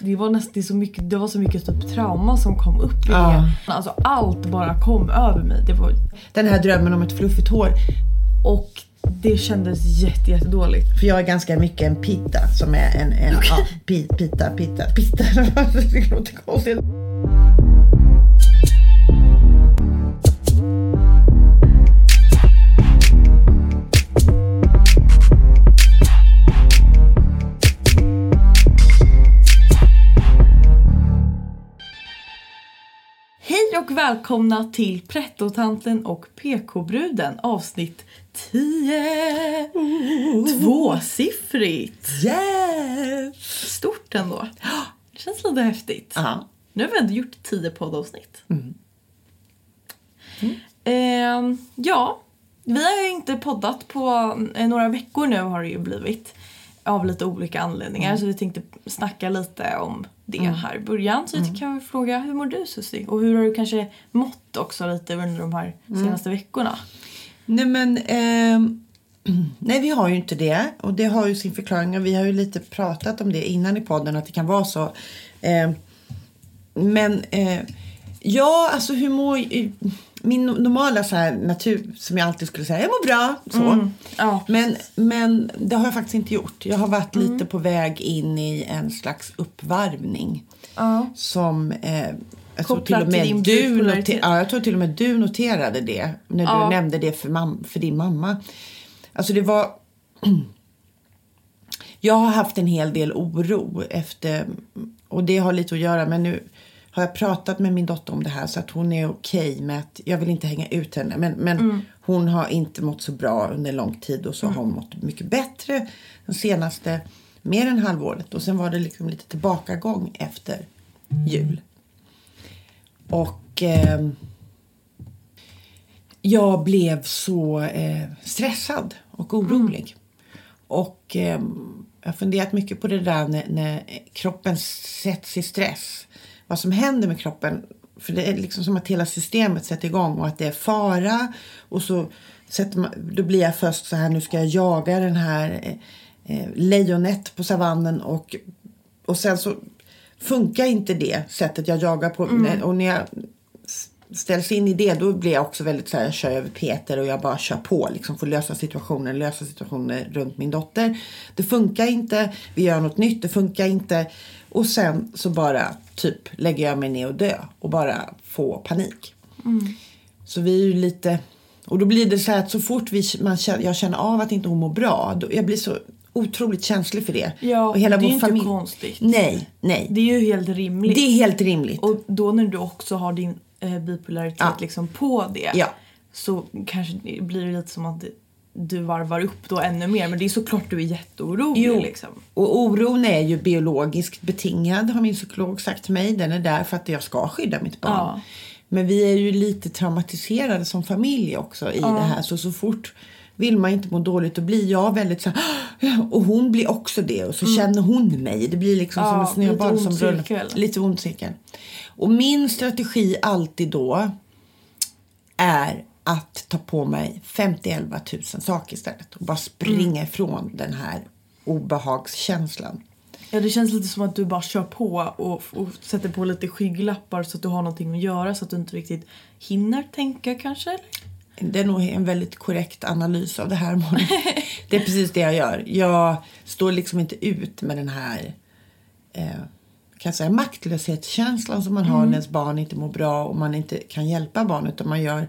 det var nästan så mycket, det var så mycket typ trauma som kom upp i Ja. det. Alltså allt bara kom över mig. Det var, Den här drömmen om ett fluffigt hår. och det kändes jätte, jättedåligt. För jag är ganska mycket en pita som är en, en ja, pi, pita, pita, pita. det låter konstigt. Och välkomna till Prettotanten och PK-bruden avsnitt 10. Tvåsiffrigt. Yes! Stort ändå. Det känns lite häftigt. Ja. Nu har vi ändå gjort 10 poddavsnitt. Ehm, ja, vi har ju inte poddat på eh, några veckor nu har det ju blivit. Av lite olika anledningar. Så vi tänkte snacka lite om det här i början. Så vi kan väl fråga, hur mår du Susie? Och hur har du kanske mått också lite under de här senaste veckorna? Nej men, ehm, nej vi har ju inte det och det har ju sin förklaring och vi har ju lite pratat om det innan i podden att det kan vara så. Ehm, men eh, ja, alltså hur mår min normala så här natur som jag alltid skulle säga, jag mår bra. Så. Ja, Men, men det har jag faktiskt inte gjort. Jag har varit lite på väg in i en slags uppvarvning. ja. Som eh, jag tror till och med till du noter- ja, jag tror till och med du noterade det när Ja. du nämnde det för, mam- för din mamma. Alltså det var... Jag har haft en hel del oro efter och det har lite att göra men nu har jag pratat med min dotter om det här så att hon är okej med att jag vill inte hänga ut henne men, men Mm. hon har inte mått så bra under lång tid och så har hon mått mycket bättre de senaste mer än halvåret och sen var det liksom lite tillbakagång efter jul. Och ehm, jag blev så eh, stressad och orolig. Och ehm, jag har funderat mycket på det där när, när kroppen sätts i stress. Vad som händer med kroppen. För det är liksom som att hela systemet sätter igång och att det är fara. Och så sätter man, då blir jag först så här, nu ska jag jaga den här eh, eh, lejonet på savannen och, och sen så funkar inte det sättet jag jagar på. Och när jag ställs in i det då blir jag också väldigt så här, jag kör över Peter och jag bara kör på liksom för att lösa situationen, lösa situationer runt min dotter. Det funkar inte, vi gör något nytt, det funkar inte. Och sen så bara typ lägger jag mig ner och dö och bara få panik. Så vi är ju lite, och då blir det så här att så fort vi, man jag känner av att inte hon mår bra, då, jag blir så otroligt känslig för det. Ja, och hela det är inte familj. konstigt. Nej, nej. Det är ju helt rimligt. Det är helt rimligt. Och då när du också har din eh, bipolaritet Ja. liksom på det Ja. så kanske det blir det lite som att du varvar upp då ännu mer. Men det är såklart du är jätteorolig Jo. liksom. Och oron är ju biologiskt betingad har min psykolog sagt till mig. Den är där för att jag ska skydda mitt barn. Ja. Men vi är ju lite traumatiserade som familj också i det här. Så så fort vill man inte må dåligt då blir jag väldigt så här, och hon blir också det och så känner hon mig. Det blir liksom Mm. Ja, som en snöboll som rullar. Lite ond cirkel. Och min strategi alltid då är att ta på mig 50-11 tusen saker istället och bara springa ifrån den här obehagskänslan. Ja, det känns lite som att du bara kör på och, och sätter på lite skygglappar så att du har någonting att göra så att du inte riktigt hinner tänka kanske. eller? Det är nog en väldigt korrekt analys av det här. Det är precis det jag gör. Jag står liksom inte ut med den här eh, kan jag säga, maktlöshetskänslan som man har när ens barn inte mår bra och man inte kan hjälpa barnet. Utan man gör,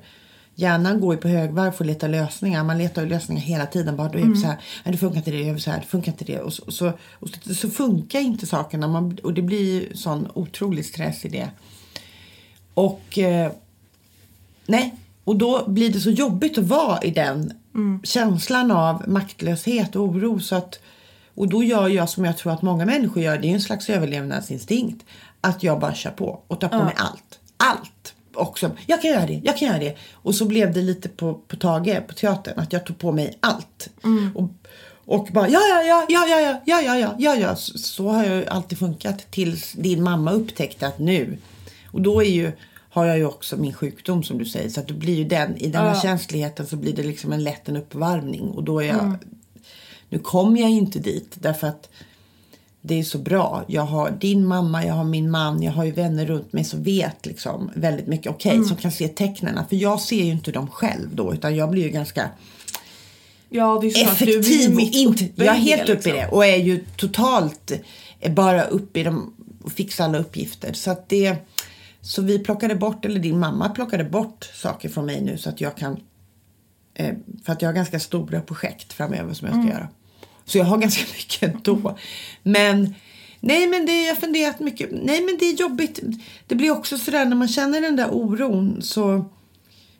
hjärnan går ju på högvarv för att leta lösningar. Man letar ju lösningar hela tiden. Bara, då är det så här, det funkar inte det, så här, det funkar inte det. Och så, och så, och så, så funkar inte sakerna. Man, och det blir ju sån otrolig stress i det. Och eh, nej, och då blir det så jobbigt att vara i den känslan av maktlöshet och oro. Så att, och då gör jag som jag tror att många människor gör, det är en slags överlevnadsinstinkt. Att jag bara kör på och tar på mig allt. Allt! Också. Jag kan göra det, jag kan göra det. Och så blev det lite på, på Tage på teatern, att jag tog på mig allt. Och, och bara ja, ja, ja, ja, ja, ja, ja, ja, ja, ja, ja. Så, så har jag alltid funkat tills din mamma upptäckte att nu. Och då är ju, har jag ju också min sjukdom som du säger. Så att det blir ju den, i den här Ja. känsligheten så blir det liksom en lätt en uppvarvning. Och då är jag, nu kommer jag inte dit därför att det är så bra. Jag har din mamma, jag har min man, jag har ju vänner runt mig som vet liksom väldigt mycket. Okej, okay, som kan se tecknen. För jag ser ju inte dem själv då utan jag blir ju ganska Ja, det är så effektiv. Att du blir mitt inte, jag är i helt uppe i liksom. det och är ju totalt bara uppe i dem och fixar alla uppgifter. Så att det så vi plockade bort, eller din mamma plockade bort saker från mig nu så att jag kan eh, för att jag har ganska stora projekt framöver som jag ska göra. Så jag har ganska mycket då. Men nej, men det, jag har funderat mycket. Nej, men det är jobbigt. Det blir också sådär när man känner den där oron så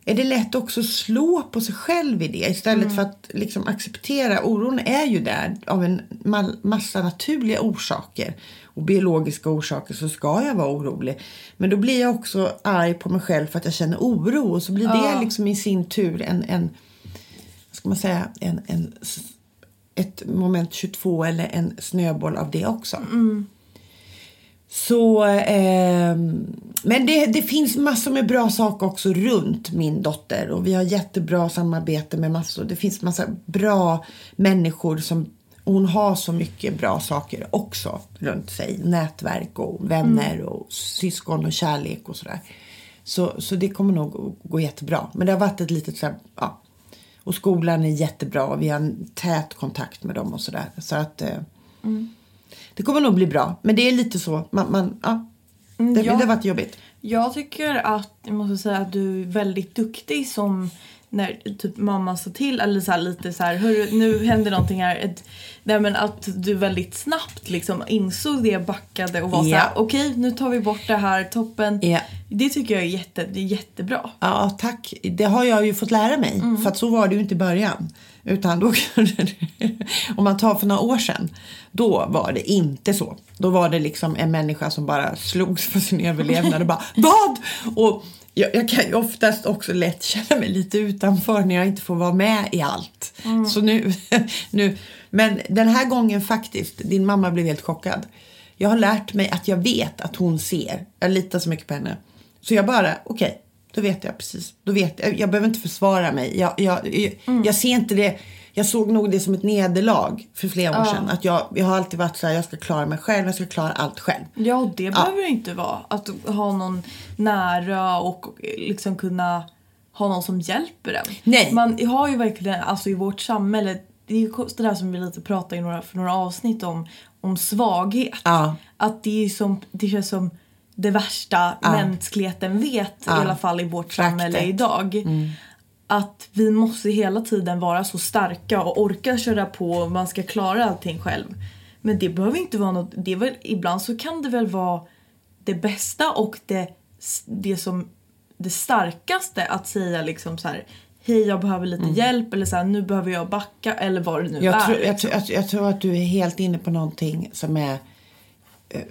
är det lätt också att slå på sig själv i det istället för att liksom acceptera. Oron är ju där av en ma- massa naturliga orsaker och biologiska orsaker så ska jag vara orolig. Men då blir jag också arg på mig själv för att jag känner oro och så blir det Ja. liksom i sin tur en, en ska man säga, en, en, ett moment 22 eller en snöboll av det också. Så, ehm, men det, det finns massor med bra saker också runt min dotter och vi har jättebra samarbete med massor. Det finns massa bra människor som hon har så mycket bra saker också runt sig. Nätverk och vänner och syskon och kärlek och sådär. Så, så det kommer nog att gå jättebra. Men det har varit ett litet så här, ja. Och skolan är jättebra och vi har en tät kontakt med dem och sådär. Så att eh, det kommer nog bli bra. Men det är lite så. Man, man, ja. Mm, det, ja. det har varit jobbigt. Jag tycker att, jag måste säga att du är väldigt duktig som när typ mamma sa till eller så här, lite så här, hörru nu händer någonting här. Ett, nej men att du väldigt snabbt liksom insåg det, backade och var så Ja. här, okej nu tar vi bort det här, toppen. Ja. Det tycker jag är, jätte, det är jättebra. Ja, tack. Det har jag ju fått lära mig. För att så var det ju inte i början. Utan då om man tar för några år sedan, då var det inte så. Då var det liksom en människa som bara slogs för sin överlevnad och bara Vad? Och jag, jag kan ju oftast också lätt känna mig lite utanför när jag inte får vara med i allt. Så nu, nu, men den här gången faktiskt, din mamma blev helt chockad. Jag har lärt mig att jag vet att hon ser. Jag litar så mycket på henne. Så jag bara, okej, då vet jag precis. Då vet jag, jag behöver inte försvara mig. Jag, jag, jag, jag ser inte det. Jag såg nog det som ett nederlag för flera år sedan. Att jag, jag har alltid varit så här, jag ska klara mig själv, jag ska klara allt själv. Ja, och det behöver det inte vara. Att ha någon nära och liksom kunna ha någon som hjälper en. Nej. Man har ju verkligen, alltså i vårt samhälle, det är ju det där som vi lite pratade i några, för några avsnitt om, om svaghet. Ja. Att det är som, det känns som det värsta mänskligheten vet, Ja. i alla fall i vårt Fraktet. samhälle idag. Att vi måste hela tiden vara så starka och orka köra på och man ska klara allting själv. Men det behöver inte vara något, det är väl, ibland så kan det väl vara det bästa och det, det som det starkaste att säga liksom så här hej jag behöver lite hjälp eller så här, nu behöver jag backa eller vad det nu Jag är. tror, jag, liksom. tror- jag, jag tror att du är helt inne på någonting som är... eh,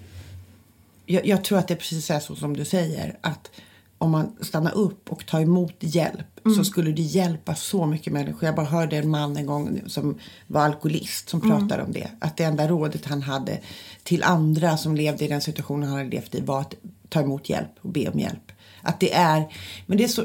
jag, jag tror att det precis är så som du säger. Att om man stannar upp och tar emot hjälp så skulle det hjälpa så mycket människor. Jag bara hörde en man en gång som var alkoholist som pratade om det. Att det enda rådet han hade till andra som levde i den situationen han hade levt i var att ta emot hjälp och be om hjälp. Att det är... Men det är så...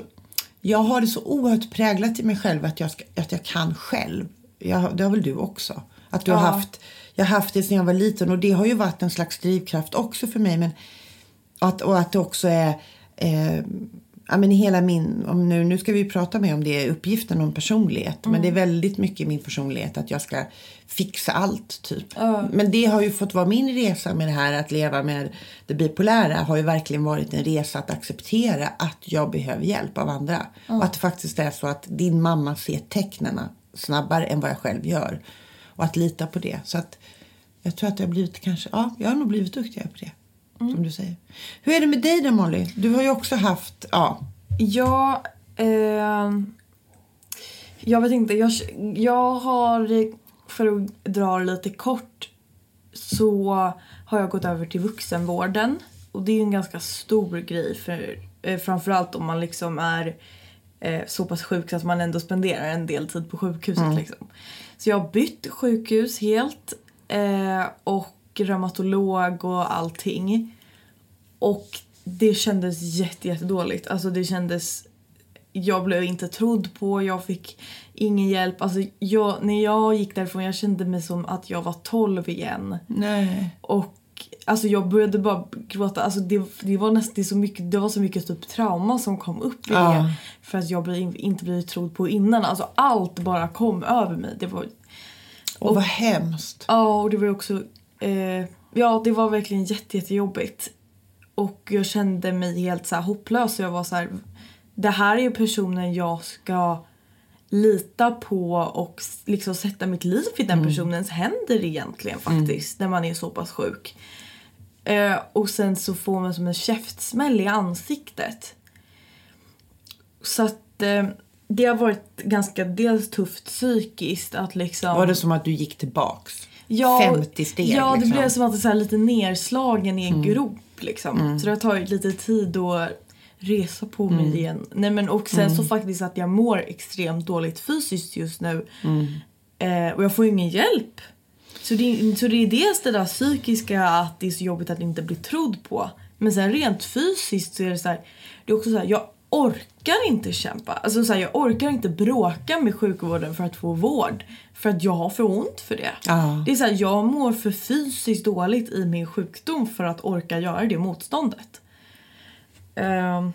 Jag har det så oerhört präglat i mig själv att jag, ska, att jag kan själv. Jag, det har väl du också? Att du har Ja. haft, jag har haft det sedan jag var liten och det har ju varit en slags drivkraft också för mig. Men att, och att det också är, eh, ja men hela min, om nu, nu ska vi prata mer om det, uppgiften om personlighet. Men det är väldigt mycket min personlighet att jag ska fixa allt typ. Men det har ju fått vara min resa med det här att leva med det bipolära har ju verkligen varit en resa att acceptera att jag behöver hjälp av andra. Och att det faktiskt är så att din mamma ser tecknen snabbare än vad jag själv gör. Och att lita på det. Så att jag tror att jag har blivit kanske, ja, jag har nog blivit duktigare på det. Som du säger. Hur är det med dig då Molly? Du har ju också haft, ja. Ja, ehm, jag vet inte. Jag, jag har, för att dra det lite kort, så har jag gått över till vuxenvården. Och det är en ganska stor grej för eh, framförallt om man liksom är eh, så pass sjuk så att man ändå spenderar en del tid på sjukhuset. Liksom. Så jag har bytt sjukhus helt eh, och reumatolog och allting. Och det kändes jätte, jättedåligt. Alltså det kändes jag blev inte trodd på, jag fick ingen hjälp. Alltså jag, när jag gick därifrån jag kände mig som att jag var 12 igen. Nej. Och alltså jag började bara gråta. Alltså det, det var nästan så mycket, det var så mycket typ trauma som kom upp i Ja. det. För att jag blev, inte blivit trodd på innan. Alltså allt bara kom över mig. Det var, Och vad hemskt. ja och det var också, eh, ja det var verkligen jätte, jättejobbigt. Och jag kände mig helt så hopplös. Jag var så här, det här är ju personen jag ska lita på och liksom sätta mitt liv i den personens händer egentligen faktiskt. När man är så pass sjuk. Eh, och sen så får man som en käftsmäll i ansiktet. Så att eh, det har varit ganska dels tufft psykiskt att liksom... Var det som att du gick tillbaks? Ja, 50 steg Ja, det liksom. blev som att det är så här lite nerslagen i en grop liksom. Så det har tagit lite tid att resa på mig igen. Nej, men, och sen så faktiskt att jag mår extremt dåligt fysiskt just nu. Eh, och jag får ju ingen hjälp. Så det, så det är dels det där psykiska att det är så jobbigt att inte bli trodd på. Men sen rent fysiskt så är det så här, det är också så här, jag orkar inte kämpa. Alltså så här, jag orkar inte bråka med sjukvården för att få vård. För att jag har för ont för det. Ja. Det är så här, jag mår för fysiskt dåligt i min sjukdom för att orka göra det motståndet. Ehm,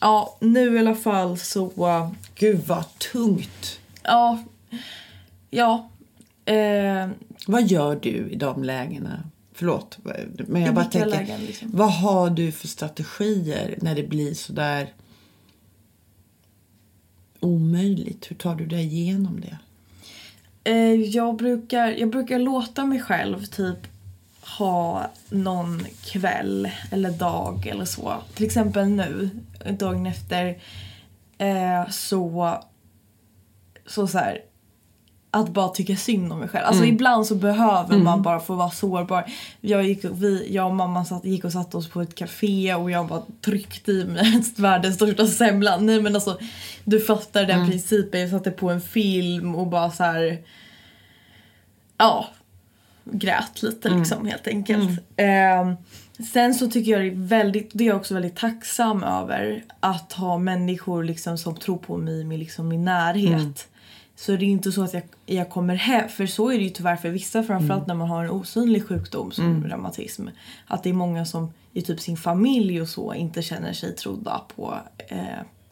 ja, nu i alla fall så... uh, Gud vad tungt. ja. Ja. ehm, Vad gör du i de lägena? Förlåt, men jag I bara tänker. lägen, liksom? Vad har du för strategier när det blir så där omöjligt? Hur tar du dig igenom det? Eh, jag, brukar, jag brukar låta mig själv typ ha någon kväll eller dag eller så. Till exempel nu, dagen efter, eh, så, så så här, att bara tycka synd om mig själv. Alltså ibland så behöver man bara få vara sårbar. Jag, gick, och vi, jag och mamma satt, gick och satte oss på ett café och jag bara tryckte i mig världens största semla. Nej men alltså, du fattar den principen. Jag satte på en film och bara så här. Ja, grät lite liksom helt enkelt. Ehm, sen så tycker jag det är väldigt, det är jag också väldigt tacksam över att ha människor liksom som tror på mig liksom, min närhet. Så det är inte så att jag, jag kommer hem, för så är det ju tyvärr för vissa framförallt när man har en osynlig sjukdom som reumatism. Att det är många som i typ sin familj och så inte känner sig trodda på eh,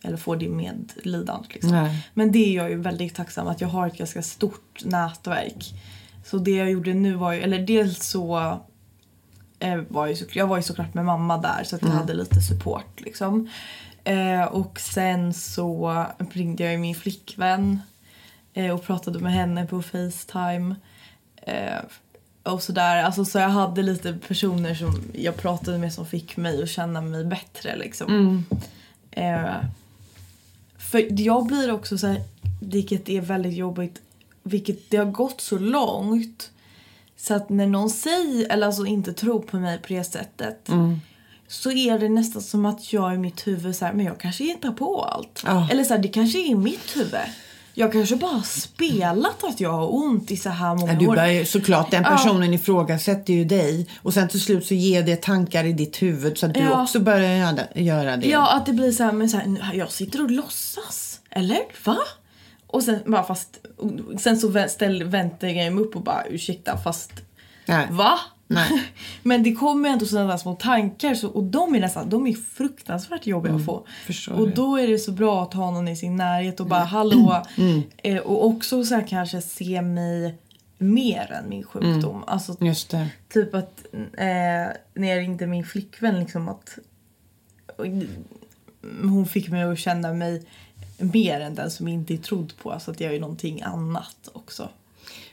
eller får det medlidande. Liksom. Nej. Men det är jag ju väldigt tacksam att jag har ett ganska stort nätverk. Så det jag gjorde nu var ju, eller dels så eh, var ju så, jag var ju såklart med mamma där så att jag hade lite support liksom. Eh, och sen så ringde jag ju min flickvän eh, och pratade med henne på Facetime. Eh, och sådär. Alltså, så jag hade lite personer som jag pratade med som fick mig att känna mig bättre liksom. Eh, för jag blir också så här, vilket är väldigt jobbigt, vilket det har gått så långt så att när någon säger, eller alltså inte tror på mig på det sättet så är det nästan som att jag i mitt huvud så här, men jag kanske hittar på allt. Ja. Eller så här, det kanske är i mitt huvud. Jag kanske bara har spelat att jag har ont i så här många Ja, du år. börjar, såklart, den personen ifrågasätter ju dig och sen till slut så ger det tankar i ditt huvud så att du Ja. också börjar göra, det. Ja, att det blir så här, men så här, jag sitter och låtsas. Eller? Va? Och sen bara fast, sen så ställ, väntar jag mig upp och bara ursäkta fast Nej. va? Nej. men det kommer ändå sådana små tankar så, och de är nästan, de är fruktansvärt jobbiga att få. Mm, förstår och det. då är det så bra att ha någon i sin närhet och bara hallå. Mm. Eh, och också så här kanske se mig mer än min sjukdom. Mm. Alltså. Typ att eh, när jag ringde min flickvän liksom att hon fick mig att känna mig mer än den som inte är trodd på. Alltså att jag är någonting annat också.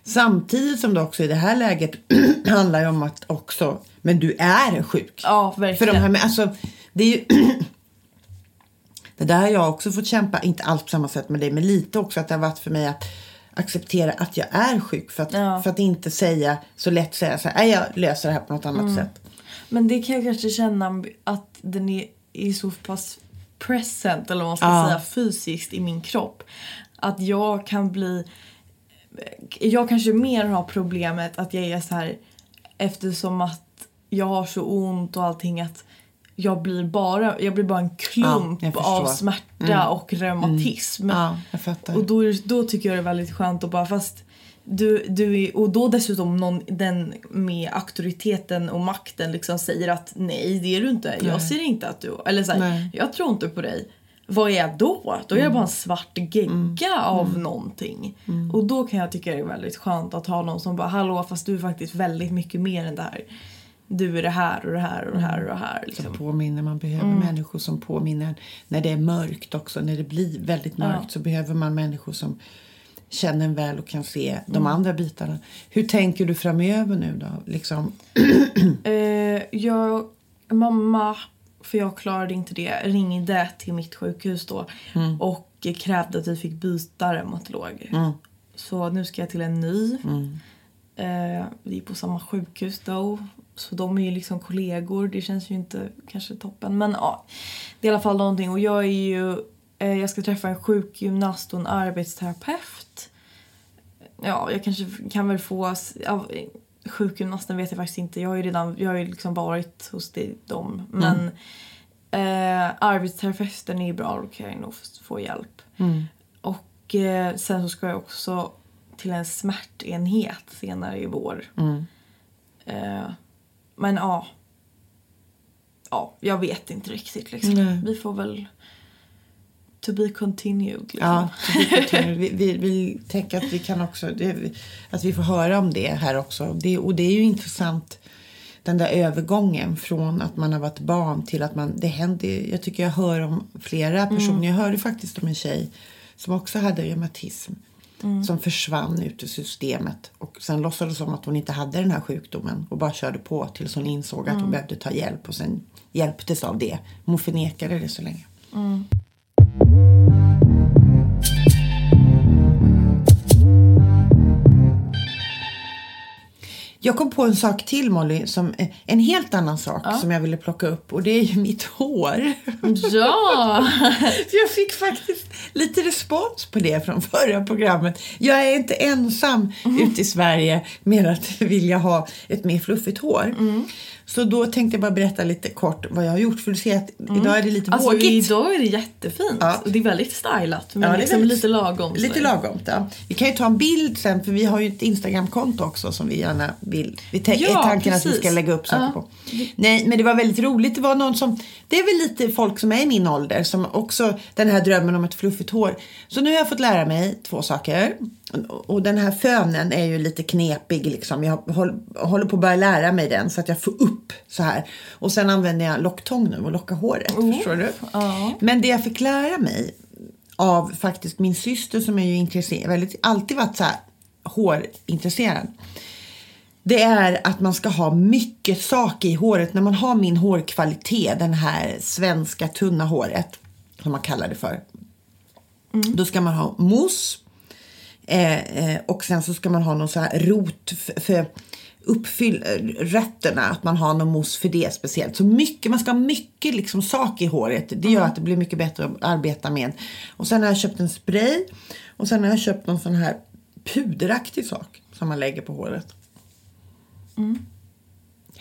Samtidigt som det också i det här läget handlar ju om att också, men du är sjuk. Ja, För verkligen. de här, alltså, det är ju... det där har jag också fått kämpa, inte alls på samma sätt med dig, men lite också att det har varit för mig att acceptera att jag är sjuk. För att, Ja. för att inte säga så lätt säga så här, "Nej, jag löser det här på något annat Mm. sätt. Men det kan jag kanske känna att den är, är så pass present, eller vad man ska Ja. säga, fysiskt i min kropp. Att jag kan bli... Jag kanske mer har problemet att jag är så här eftersom att jag har så ont och allting att jag blir bara, jag blir bara en klump Ja, av smärta och reumatism. Ja, jag fattar. Och då, då tycker jag det är väldigt skönt att bara fast du, du är, och då dessutom någon, den med auktoriteten och makten liksom säger att nej det är du inte. Jag ser inte att du, eller så här, jag tror inte på dig. Vad är jag då? Då är jag bara en svart gegga av någonting. Och då kan jag tycka det är väldigt skönt att ha någon som bara hallå fast du är faktiskt väldigt mycket mer än det här. Du är det här och det här och det här och det här. Liksom. Som påminner, man behöver människor som påminner när det är mörkt också. När det blir väldigt mörkt så behöver man människor som känner en väl och kan se de andra bitarna. Hur tänker du framöver nu då? Liksom, Eh, jag, mamma, för jag klarade inte det, ringde till mitt sjukhus då och krävde att vi fick byta reumatolog. Så nu ska jag till en ny. Eh, vi är på samma sjukhus då. Så de är ju liksom kollegor. Det känns ju inte kanske toppen. Men ja, det är i alla fall någonting. Och jag är ju... Eh, jag ska träffa en sjukgymnast och en arbetsterapeut. Ja, jag kanske kan väl få... sjukgymnasten vet jag faktiskt inte. Jag har ju redan jag har ju liksom varit hos dem. Men eh, arbetsterapeuten är ju bra. Då kan jag nog få hjälp. Och eh, sen så ska jag också till en smärtenhet senare i vår. Eh, men ja. Ja, jag vet inte riktigt liksom. Vi får väl... To be continued liksom. ja, vi, får- vi, vi, vi tänker att vi kan också det, att vi får höra om det här också. Det, och det är ju intressant den där övergången från att man har varit barn till att man, det händer, jag tycker jag hör om flera personer. Jag hörde faktiskt om en tjej som också hade reumatism. Som försvann ut ur systemet och sen låtsades som att hon inte hade den här sjukdomen och bara körde på tills hon insåg att hon behövde ta hjälp och sen hjälptes av det. Hon förnekade det så länge. Jag kom på en sak till Molly, som, eh, en helt annan sak som jag ville plocka upp och det är ju mitt hår. Ja! Jag fick faktiskt lite respons på det från förra programmet. Jag är inte ensam ute i Sverige med att vilja ha ett mer fluffigt hår. Så då tänkte jag bara berätta lite kort vad jag har gjort. För du ser att idag är det lite Alltså vågigt. idag är det jättefint. Ja. Och det är väldigt stylat. Men Ja, det är liksom väldigt- lite lagom. Lite lagom, ja. Vi kan ju ta en bild sen för vi har ju ett Instagramkonto också som vi gärna vill. Vi Ja, är tanken att vi precis. ska lägga upp saker Ja. på. Nej, men det var väldigt roligt. Det var någon som, det är väl lite folk som är i min ålder som också den här drömmen om ett fluffigt hår. Så nu har jag fått lära mig två saker. Och den här fönen är ju lite knepig liksom. Jag håller, på att börja lära mig den så att jag får upp så här. Och sen använder jag locktång nu och lockar håret. Förstår du? Ja. Men det jag fick lära mig av faktiskt min syster som är ju intresserad, väldigt, alltid varit så här hårintresserad. Det är att man ska ha mycket saker i håret. När man har min hårkvalitet, den här svenska tunna håret, som man kallar det för. Då ska man ha mousse. Eh, eh, och sen så ska man ha någon så här rot för uppfyll eh, rötterna, att man har någon mousse för det speciellt. Så mycket, man ska ha mycket liksom sak i håret. Det gör att det blir mycket bättre att arbeta med. Och sen har jag köpt en spray och sen har jag köpt någon sån här puderaktig sak som man lägger på håret. Ut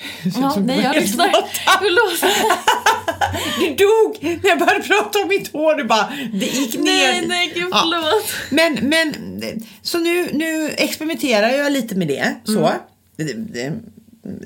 Ja, nej, jag lyssnar. Förlåt. Du dog när jag började prata om mitt hår. Det bara, det gick ner. Nej, nej, gud Ja. förlåt. Men, men så nu, nu experimenterar jag lite med det. Så. Mm. Det, det,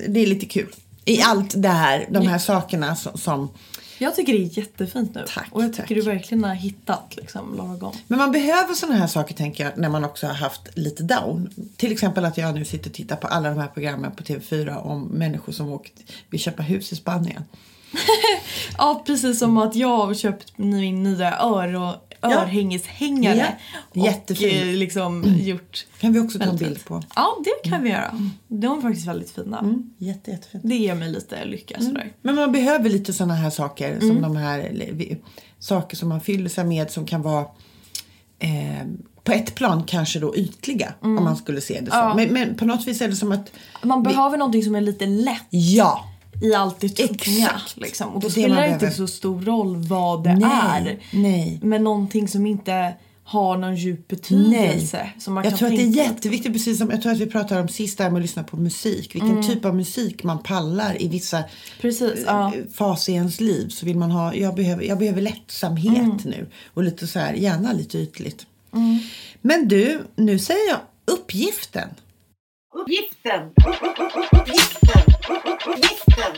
det är lite kul. I allt det här, de här sakerna som, som... Jag tycker det är jättefint nu. Tack, och jag tycker tack. du verkligen har hittat liksom lagom. Men man behöver såna här saker tänker jag när man också har haft lite down. Till exempel att jag nu sitter och tittar på alla de här programmen på TV4 om människor som åkt, vill köpa hus i Spanien. Ja, precis som att jag har köpt min nya ör och örhängeshängare. Ja, Och jättefin. eh, liksom gjort... kan vi också ta en bild på. Ja, det kan vi göra. De är faktiskt väldigt fina. Mm, jätte, jättefint. Det ger mig lite lycka sådär. Men man behöver lite såna här saker som de här vi- saker som man fyller sig med som kan vara eh, på ett plan kanske då ytliga om man skulle se det så. Ja. Men, men på något vis är det som att Man behöver någonting som är lite lätt ja, i allt det tunga. Liksom. Och Det då det spelar det inte så stor roll vad det Nej, är. nej. Men någonting som inte har någon djup betydelse. Som man jag kan tror att det är jätteviktigt, precis som jag tror att vi pratade om sist där med att lyssna på musik. Vilken typ av musik man pallar i vissa Precis, ja. eh, faser i ens liv. Så vill man ha, jag behöver, jag behöver lättsamhet Mm. nu. Och lite så här, gärna lite ytligt. Men du, nu säger jag uppgiften. Uppgiften! Uppgiften! Uppgiften!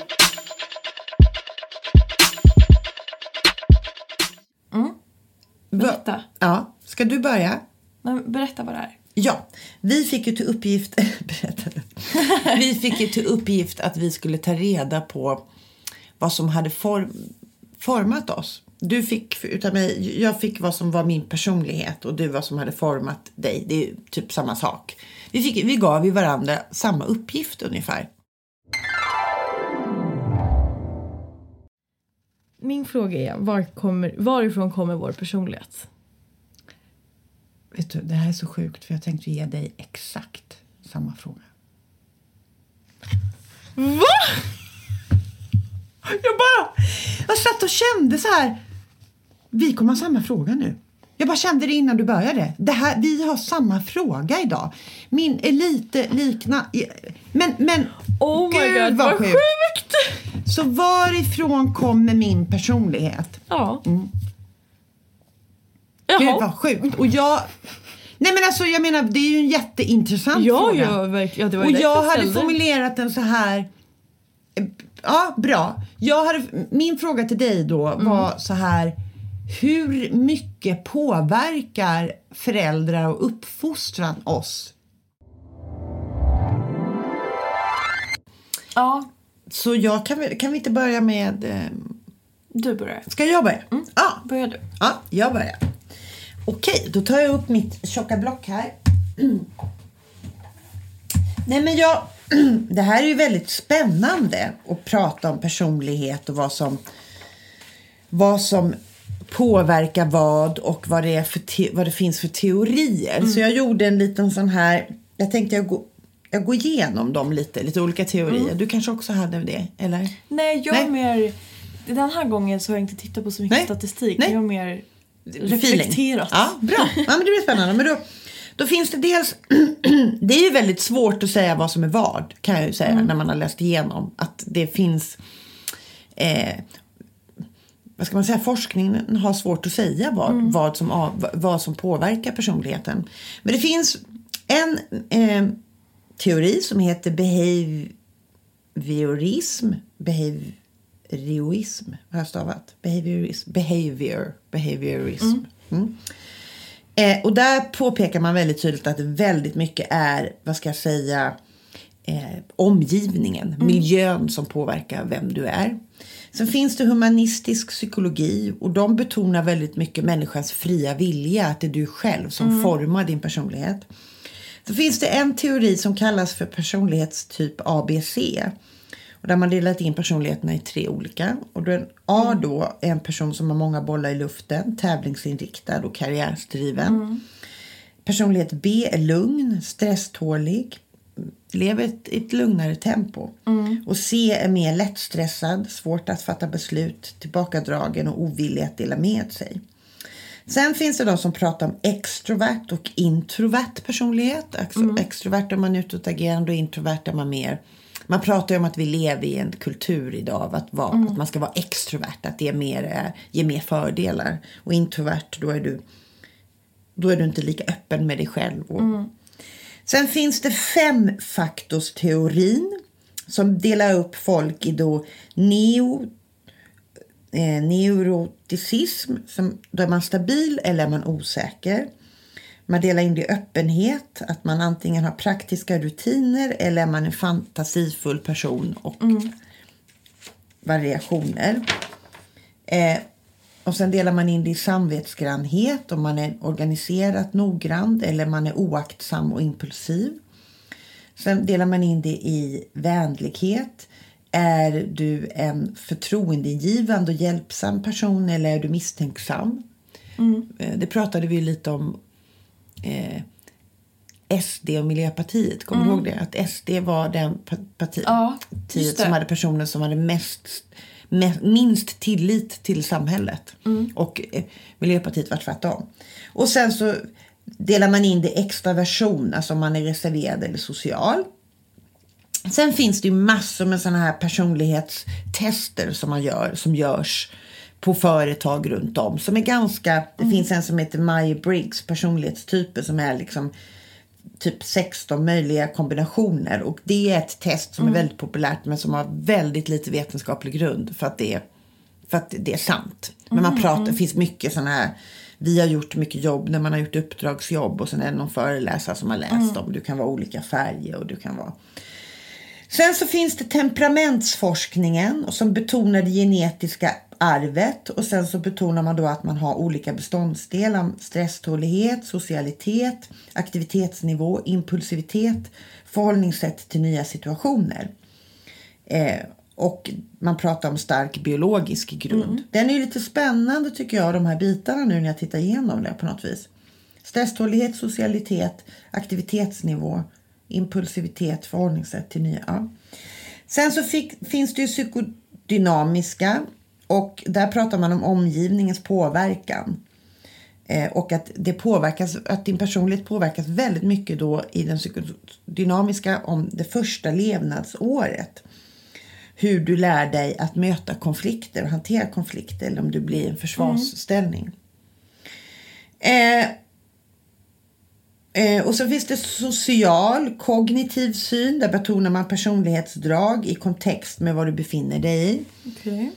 Berätta. Ja, ska du börja? Nej, berätta vad det är. Ja, vi fick ju till uppgift, berätta. Vi fick ju till uppgift att vi skulle ta reda på vad som hade form, format oss. Du fick utav mig, jag fick vad som var min personlighet och du vad som hade format dig. Det är typ samma sak. Vi, fick, vi gav ju varandra samma uppgift ungefär. Min fråga är, var kommer, varifrån kommer vår personlighet? Vet du, det här är så sjukt för jag tänkte ge dig exakt samma fråga. Va? Jag bara, jag satt och kände så här. Vi kommer ha samma fråga nu. Jag bara kände det innan du började. Det här, vi har samma fråga idag. Min är lite likna... Men, men Oh my Gud, god, vad vad sjukt. sjukt! så varifrån kommer min personlighet? Ja. Mm. Gud Jaha. vad sjukt. Och jag... Nej men alltså jag menar det är ju en jätteintressant Ja, fråga. ja, verkligen. Ja, Och jag hade ställde. formulerat den så här. Ja, bra. Jag hade, min fråga till dig då Mm. var så här. Hur mycket påverkar föräldrar och uppfostran oss? Ja, Så jag kan, vi- kan vi inte börja med... Eh, du börjar. ska jag börja? Ja, Börjar du. Ja, jag börjar. Okej, då tar jag upp mitt tjocka block här. Nej men jag, det här är ju väldigt spännande att prata om personlighet och vad som, vad som påverkar vad och vad det, är för vad det finns för teorier. Så jag gjorde en liten sån här, jag tänkte jag går, jag går igenom dem lite, lite olika teorier. Du kanske också hade det, eller? Nej, jag är mer... Den här gången så har jag inte tittat på så mycket Nej. statistik. Nej. Jag har mer Feeling. reflekterat. Ja, bra. Ja, men det blir spännande. Men då, då finns det dels... det är ju väldigt svårt att säga vad som är vad, kan jag ju säga, när man har läst igenom. Att det finns... Eh, vad ska man säga? Forskningen har svårt att säga vad, vad, som, vad som påverkar personligheten. Men det finns en eh, teori som heter behaviorism. Behaviorism har jag stavat. Behaviorism. Behavior. Behaviorism. Mm. Eh, och där påpekar man väldigt tydligt att väldigt mycket är, vad ska jag säga, eh, omgivningen, miljön som påverkar vem du är. Sen finns det humanistisk psykologi och de betonar väldigt mycket människans fria vilja, att det är du själv som formar din personlighet. Så finns det en teori som kallas för personlighetstyp ABC. Och där man delat in personligheterna i tre olika. Och då är en A då är en person som har många bollar i luften, tävlingsinriktad och karriärsdriven. Personlighet B är lugn, stresstålig, lever ett, ett lugnare tempo. Och C är mer lättstressad, svårt att fatta beslut, tillbakadragen och ovillig att dela med sig. Sen finns det de som pratar om extrovert och introvert personlighet. Ex- Extrovert är man utåtagerande och introvert är man mer... Man pratar ju om att vi lever i en kultur idag av att, vara, att man ska vara extrovert, att det är mer, eh, ger mer fördelar. Och introvert, då är du, då är du inte lika öppen med dig själv. Och, Sen finns det femfaktorsteorin som delar upp folk i då neo, eh, neuroticism, som, då är man stabil eller är man osäker. Man delar in det i öppenhet, att man antingen har praktiska rutiner eller är man en fantasifull person och variationer. Eh, och sen delar man in det i samvetsgrannhet, om man är organiserat noggrann eller man är oaktsam och impulsiv. Sen delar man in det i vänlighet. Är du en förtroendeingivande och hjälpsam person eller är du misstänksam? Eh, Det pratade vi lite om eh, SD och Miljöpartiet. Kommer du ihåg det? Att SD var den Ja, partiet det. som hade personer som hade mest, me- minst tillit till samhället. Och eh, Miljöpartiet var tvärtom. Och sen så delar man in det extraversion, alltså om man är reserverad eller social. Sen finns det ju massor med sådana här personlighetstester som man gör, som görs på företag runt om. Som är ganska, det finns en som heter Myers-Briggs personlighetstyper som är liksom typ 16 möjliga kombinationer. Och det är ett test som är väldigt populärt men som har väldigt lite vetenskaplig grund för att det är, för att det är sant. Men man pratar, det finns mycket sådana här vi har gjort mycket jobb när man har gjort uppdragsjobb och sen är det någon föreläsare som har läst dem. Du kan vara olika färger och du kan vara Sen så finns det temperamentsforskningen som betonar det genetiska arvet och sen så betonar man då att man har olika beståndsdelar. Stresstålighet, socialitet, aktivitetsnivå, impulsivitet, förhållningssätt till nya situationer. Eh, och man pratar om stark biologisk grund. Den är ju lite spännande tycker jag, de här bitarna nu när jag tittar igenom det på något vis. Stresstålighet, socialitet, aktivitetsnivå, impulsivitet, förhållningssätt till nya. Sen så fick, finns det ju psykodynamiska och där pratar man om omgivningens påverkan. Eh, och att, det påverkas, att din personlighet påverkas väldigt mycket då i den psykodynamiska om det första levnadsåret. Hur du lär dig att möta konflikter och hantera konflikter eller om du blir i en försvarsställning. Eh, Eh, och så finns det social, kognitiv syn. Där betonar man personlighetsdrag i kontext med vad du befinner dig i. Okej.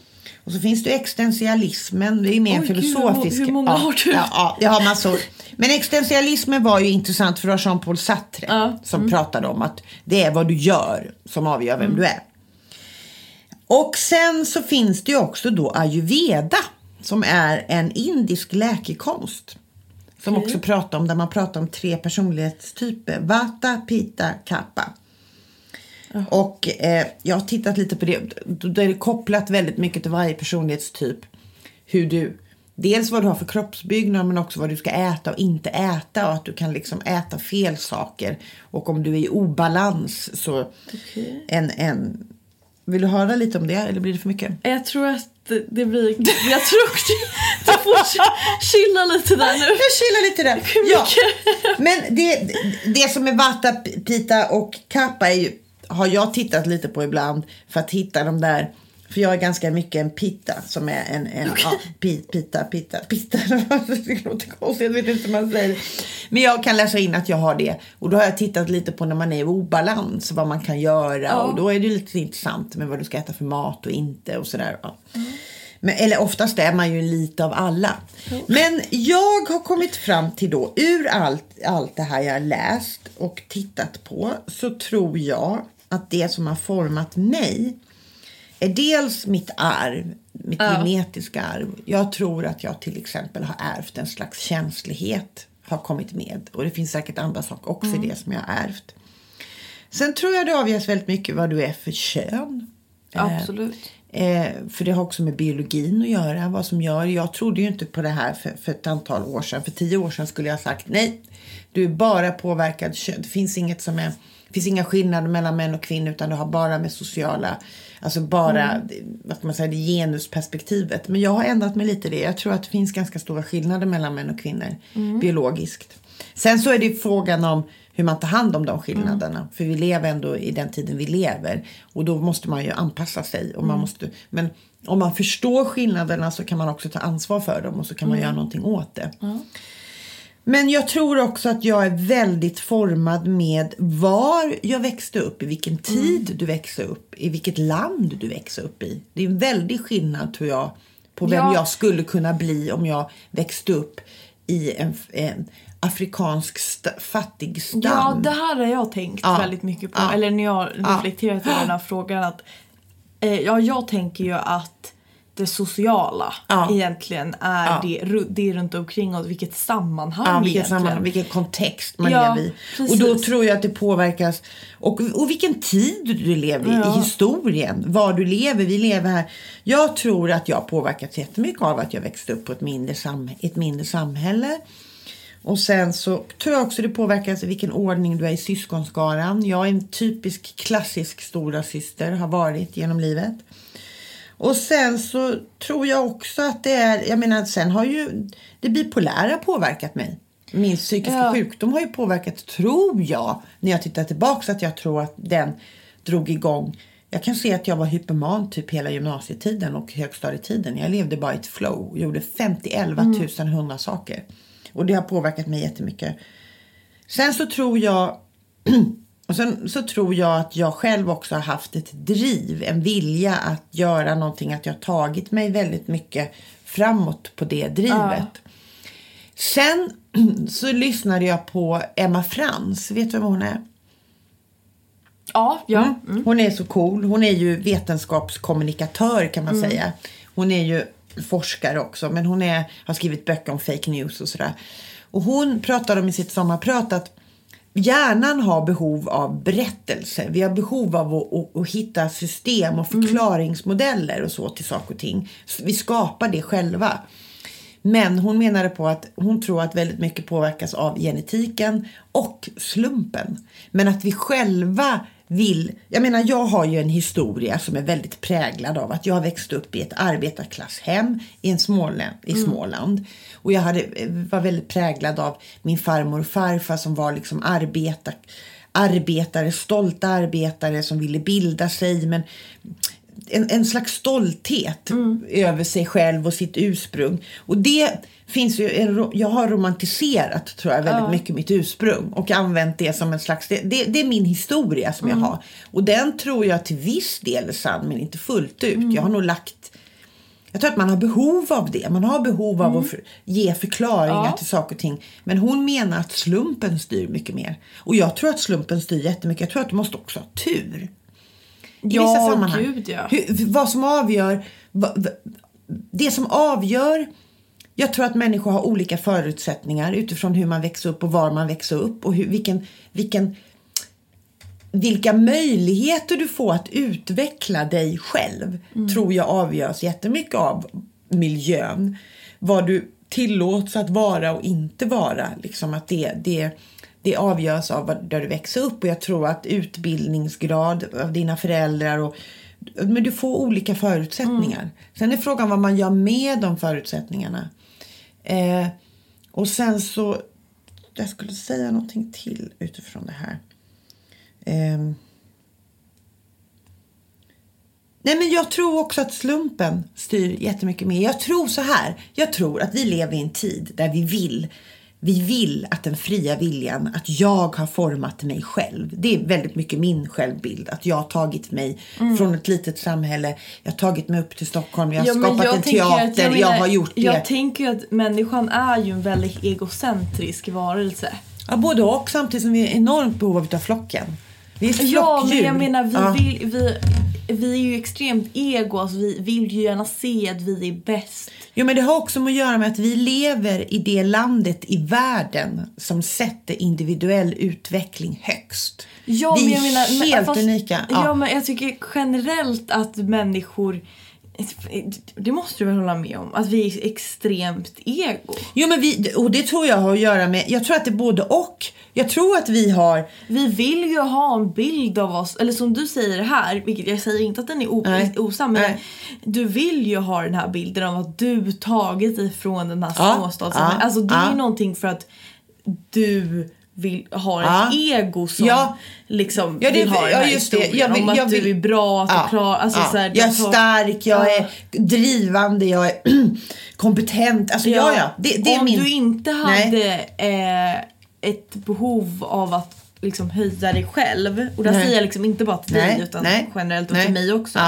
Och så finns det existentialismen. Det är mer Oj, gud, filosofisk. hur många ja, har du? Ja, ja, jag har massor. Men existentialismen var ju intressant för det var Jean-Paul Sartre Ja, som pratade om att det är vad du gör som avgör vem du är. Och sen så finns det ju också då ayurveda som är en indisk läkekonst. Som Okej. också pratar om, där man pratar om tre personlighetstyper. Vata, Pitta, Kappa. Och eh, jag har tittat lite på det. Då är det kopplat väldigt mycket till varje personlighetstyp. Hur du, dels vad du har för kroppsbyggnad men också vad du ska äta och inte äta. Och att du kan liksom äta fel saker. Och om du är i obalans så Okej. en, en... Vill du höra lite om det eller blir det för mycket? Jag tror att det- det blir... Jag tror du får chilla lite där nu. Jag chillar lite där. Ja. Men det, det som är Vata, Pita och Kappa är ju, har jag tittat lite på ibland för att hitta de där för jag är ganska mycket en pitta som är en, en ja, pi, pita, pita, pita. det låter konstigt, jag vet inte hur man säger. Men jag kan läsa in att jag har det. Och då har jag tittat lite på när man är i obalans, vad man kan göra. Ja. Och då är det lite intressant med vad du ska äta för mat och inte och sådär. Ja. Men, eller oftast är man ju lite av alla. Men jag har kommit fram till då, ur allt, allt det här jag har läst och tittat på, så tror jag att det som har format mig dels mitt arv, mitt Ja. genetiska arv. Jag tror att jag till exempel har ärvt en slags känslighet, har kommit med. Och det finns säkert andra saker också i det som jag har ärvt. Sen tror jag det avgörs väldigt mycket vad du är för kön. Eh, Absolut. Eh, för det har också med biologin att göra. Vad som gör. Jag trodde ju inte på det här för, för ett antal år sedan. För tio år sedan skulle jag ha sagt nej. Du är bara påverkad kön. Det finns inget som är det finns inga skillnader mellan män och kvinnor utan det har bara med sociala, alltså bara vad ska man säga, det genusperspektivet. Men jag har ändrat mig lite i det. Jag tror att det finns ganska stora skillnader mellan män och kvinnor biologiskt. Sen så är det ju frågan om hur man tar hand om de skillnaderna. För vi lever ändå i den tiden vi lever. Och då måste man ju anpassa sig. Och man måste, men om man förstår skillnaderna så kan man också ta ansvar för dem och så kan man göra någonting åt det. Men jag tror också att jag är väldigt formad med var jag växte upp, i vilken tid du växte upp, i vilket land du växte upp i. Det är en väldig skillnad tror jag på vem Ja. jag skulle kunna bli om jag växte upp i en, en afrikansk sta, fattig stam. Ja, det här har jag tänkt Ja. väldigt mycket på. Ja. Eller när jag Ja. reflekterat över den här frågan. Att, eh, ja, jag tänker ju att det sociala Ja. egentligen är Ja. det, det runt omkring oss. Vilket sammanhang Ja, vilken, egentligen. sammanhang, vilken kontext man Ja, lever i. precis. Och då tror jag att det påverkas. Och, och vilken tid du lever i, i historien. Var du lever. Vi lever här. Jag tror att jag påverkats jättemycket av att jag växte upp på ett mindre, sam, ett mindre samhälle. Och sen så tror jag också det påverkas i vilken ordning du är i syskonskaran. Jag är en typisk klassisk stora syster har varit genom livet. Och sen så tror jag också att det är, jag menar sen har ju det bipolära påverkat mig. Min psykiska Ja. sjukdom har ju påverkat, tror jag, när jag tittar tillbaka att jag tror att den drog igång. Jag kan se att jag var hyperman typ hela gymnasietiden och högstadietiden. Jag levde bara i ett flow och gjorde 50 11 000 100 saker. Och det har påverkat mig jättemycket. Sen så tror jag och sen så tror jag att jag själv också har haft ett driv, en vilja att göra någonting, att jag har tagit mig väldigt mycket framåt på det drivet. Sen så lyssnade jag på Emma Frans, vet du vem hon är? Ja, ja. Mm. Hon är så cool. Hon är ju vetenskapskommunikatör kan man säga. Hon är ju forskare också men hon är, har skrivit böcker om fake news och sådär. Och hon pratar om i sitt sommarprat att hjärnan har behov av berättelser. Vi har behov av att, att, att hitta system och förklaringsmodeller och så till saker och ting. Vi skapar det själva. Men hon menade på att hon tror att väldigt mycket påverkas av genetiken och slumpen. Men att vi själva vill... Jag menar, jag har ju en historia som är väldigt präglad av att jag har växt upp i ett arbetarklasshem i, en Småland, i Småland. Och jag hade, var väldigt präglad av min farmor och farfar som var liksom arbetar, arbetare, stolta arbetare som ville bilda sig. Men en, en slags stolthet över sig själv och sitt ursprung. Och det finns ju, en, jag har romantiserat tror jag väldigt mycket mitt ursprung och använt det som en slags, det, det, det är min historia som jag har. Och den tror jag till viss del är sann men inte fullt ut. Jag har nog lagt jag tror att man har behov av det. Man har behov av att för, ge förklaringar Ja. till saker och ting. Men hon menar att slumpen styr mycket mer. Och jag tror att slumpen styr jättemycket. Jag tror att du måste också ha tur. I Ja, vissa sammanhang. gud, ja. Hur, vad som avgör... Vad, det som avgör... Jag tror att människor har olika förutsättningar utifrån hur man växer upp och var man växer upp och hur, vilken, vilken, vilka möjligheter du får att utveckla dig själv tror jag avgörs jättemycket av miljön. Vad du tillåts att vara och inte vara. Liksom att det, det, det avgörs av vad- där du växer upp och jag tror att utbildningsgrad av dina föräldrar och men du får olika förutsättningar. Sen är frågan vad man gör med de förutsättningarna. Eh, och sen så, jag skulle säga någonting till utifrån det här. Ehm. Nej men jag tror också att slumpen styr jättemycket mer. Jag tror så här. Jag tror att vi lever i en tid där vi vill vi vill att den fria viljan, att jag har format mig själv. Det är väldigt mycket min självbild. Att jag har tagit mig från ett litet samhälle. Jag har tagit mig upp till Stockholm. Jag har Ja, skapat jag en teater. att- jag, menar, har gjort det. Jag tänker att människan är ju en väldigt egocentrisk varelse. Ja, både och. Samtidigt som vi är enormt behov av flocken. Vi är ett Ja, men flockdjur. jag menar vi, Ja. vill, vi, vi är ju extremt ego, alltså vi vill ju gärna se att vi är bäst. Jo, men det har också att göra med att vi lever i det landet i världen som sätter individuell utveckling högst. Ja, vi är menar, men- helt fast- unika. Ja. men jag tycker generellt att människor det måste du väl hålla med om? Att vi är extremt ego. Jo, men vi, och det tror jag har att göra med... Jag tror att det är både och. Jag tror att vi har... Vi vill ju ha en bild av oss, eller som du säger här, vilket jag säger inte att den är o- osann, men Nej. du vill ju ha den här bilden av att du tagit dig från den här Ja, småstadssamhället. alltså det är ja. ju någonting för att du vill ha ett Ja. ego som Ja. liksom Ja, det- vill ha den ja, här just det. historien Jag vill- om att jag du är bra, att du Ja, klarar... Alltså, så här, jag är du har- stark, jag Ja. är drivande, jag är kompetent. Alltså, ja, ja. Det, det är om min... du inte hade eh, ett behov av att liksom höja dig själv, och det säger jag liksom inte bara till dig utan nej, generellt och nej. till mig också.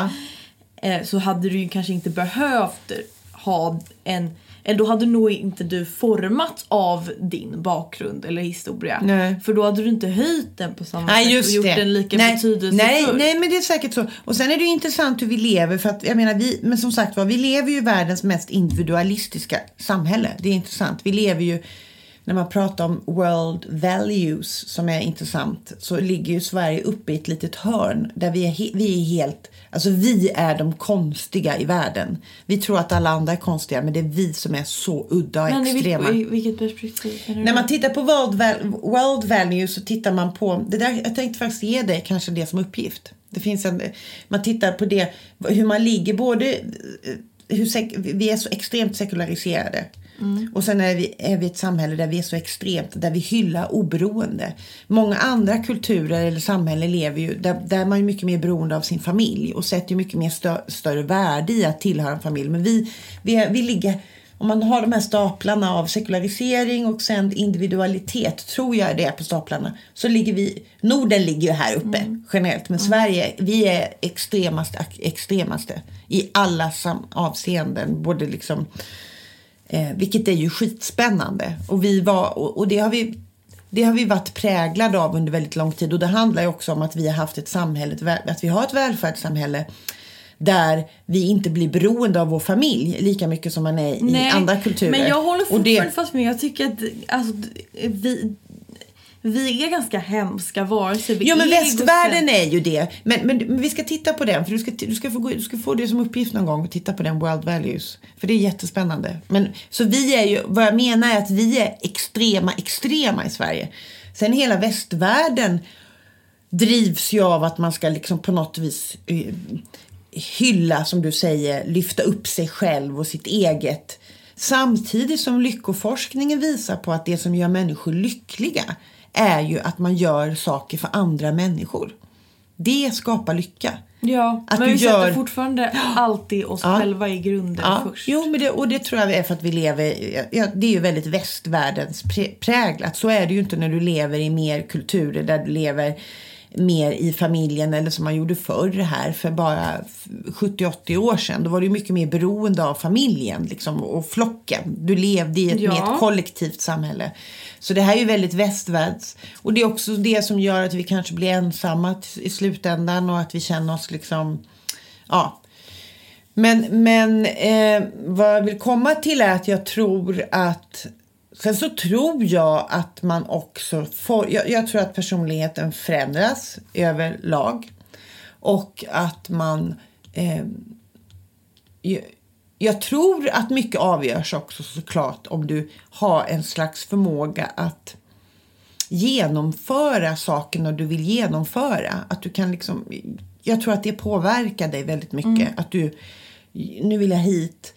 Eh, så hade du ju kanske inte behövt ha en då hade nog inte du formats av din bakgrund eller historia. Nej. För då hade du inte höjt den på samma Nej, sätt och gjort det. den lika nej, betydelsefull. nej, nej, men det är säkert så. Och sen är det ju intressant hur vi lever. För att, jag menar, vi, men som sagt var, vi lever ju i världens mest individualistiska samhälle. Det är intressant. Vi lever ju, när man pratar om world values som är intressant, så ligger ju Sverige uppe i ett litet hörn där vi är, vi är helt, alltså vi är de konstiga i världen. Vi tror att alla andra är konstiga, men det är vi som är så udda och Men extrema. i vilket perspektiv? När man tittar på world, world value så tittar man på... Det där, jag tänkte faktiskt ge dig kanske det som uppgift. Det finns en, man tittar på det, hur man ligger både, eh, hur vi är så extremt sekulariserade. Och sen är vi, är vi ett samhälle där vi är så extremt, där vi hyllar oberoende. Många andra kulturer eller samhällen lever ju, där, där man är mycket mer beroende av sin familj och sätter mycket mer stö, större värde i att tillhöra en familj. Men vi, vi, är, vi ligger, om man har de här staplarna av sekularisering och sen individualitet, tror jag är det på staplarna, så ligger vi, Norden ligger ju här uppe generellt, men Sverige, vi är extremaste, extremaste i alla avseenden, både liksom Eh, vilket är ju skitspännande. Och, vi var, och, och det, har vi, det har vi varit präglade av under väldigt lång tid. Och det handlar ju också om att vi har haft ett samhälle, att vi har ett välfärdssamhälle där vi inte blir beroende av vår familj lika mycket som man är i andra kulturer. Men jag håller fortfarande det, fast med. Jag tycker att alltså, vi, vi är ganska hemska varelser. Vi Jo men är västvärlden är ju det. Men, men, men vi ska titta på den. För du ska, du, ska få, du ska få det som uppgift någon gång att titta på den World Values. För det är jättespännande. Men, så vi är ju, vad jag menar är att vi är extrema, extrema i Sverige. Sen hela västvärlden drivs ju av att man ska liksom på något vis eh, hylla, som du säger, lyfta upp sig själv och sitt eget. Samtidigt som lyckoforskningen visar på att det som gör människor lyckliga är ju att man gör saker för andra människor. Det skapar lycka. Ja, Att men vi gör- sätter fortfarande alltid oss Ja. själva i grunden Ja, först. jo, men det, och det tror jag är för att vi lever, ja, det är ju väldigt västvärldens prä- präglat. Så är det ju inte när du lever i mer kulturer där du lever mer i familjen eller som man gjorde förr här för bara f- 70-80 år sedan. Då var du mycket mer beroende av familjen liksom, och flocken. Du levde i ett, Ja. ett kollektivt samhälle. Så det här är ju väldigt västvärlds. Och det är också det som gör att vi kanske blir ensamma i slutändan och att vi känner oss liksom, ja, men, men eh, vad jag vill komma till är att jag tror att Sen så tror jag att man också får, jag, jag tror att personligheten förändras överlag. Och att man eh, jag, jag tror att mycket avgörs också såklart om du har en slags förmåga att genomföra sakerna du vill genomföra. Att du kan liksom, jag tror att det påverkar dig väldigt mycket. Att du, nu vill jag hit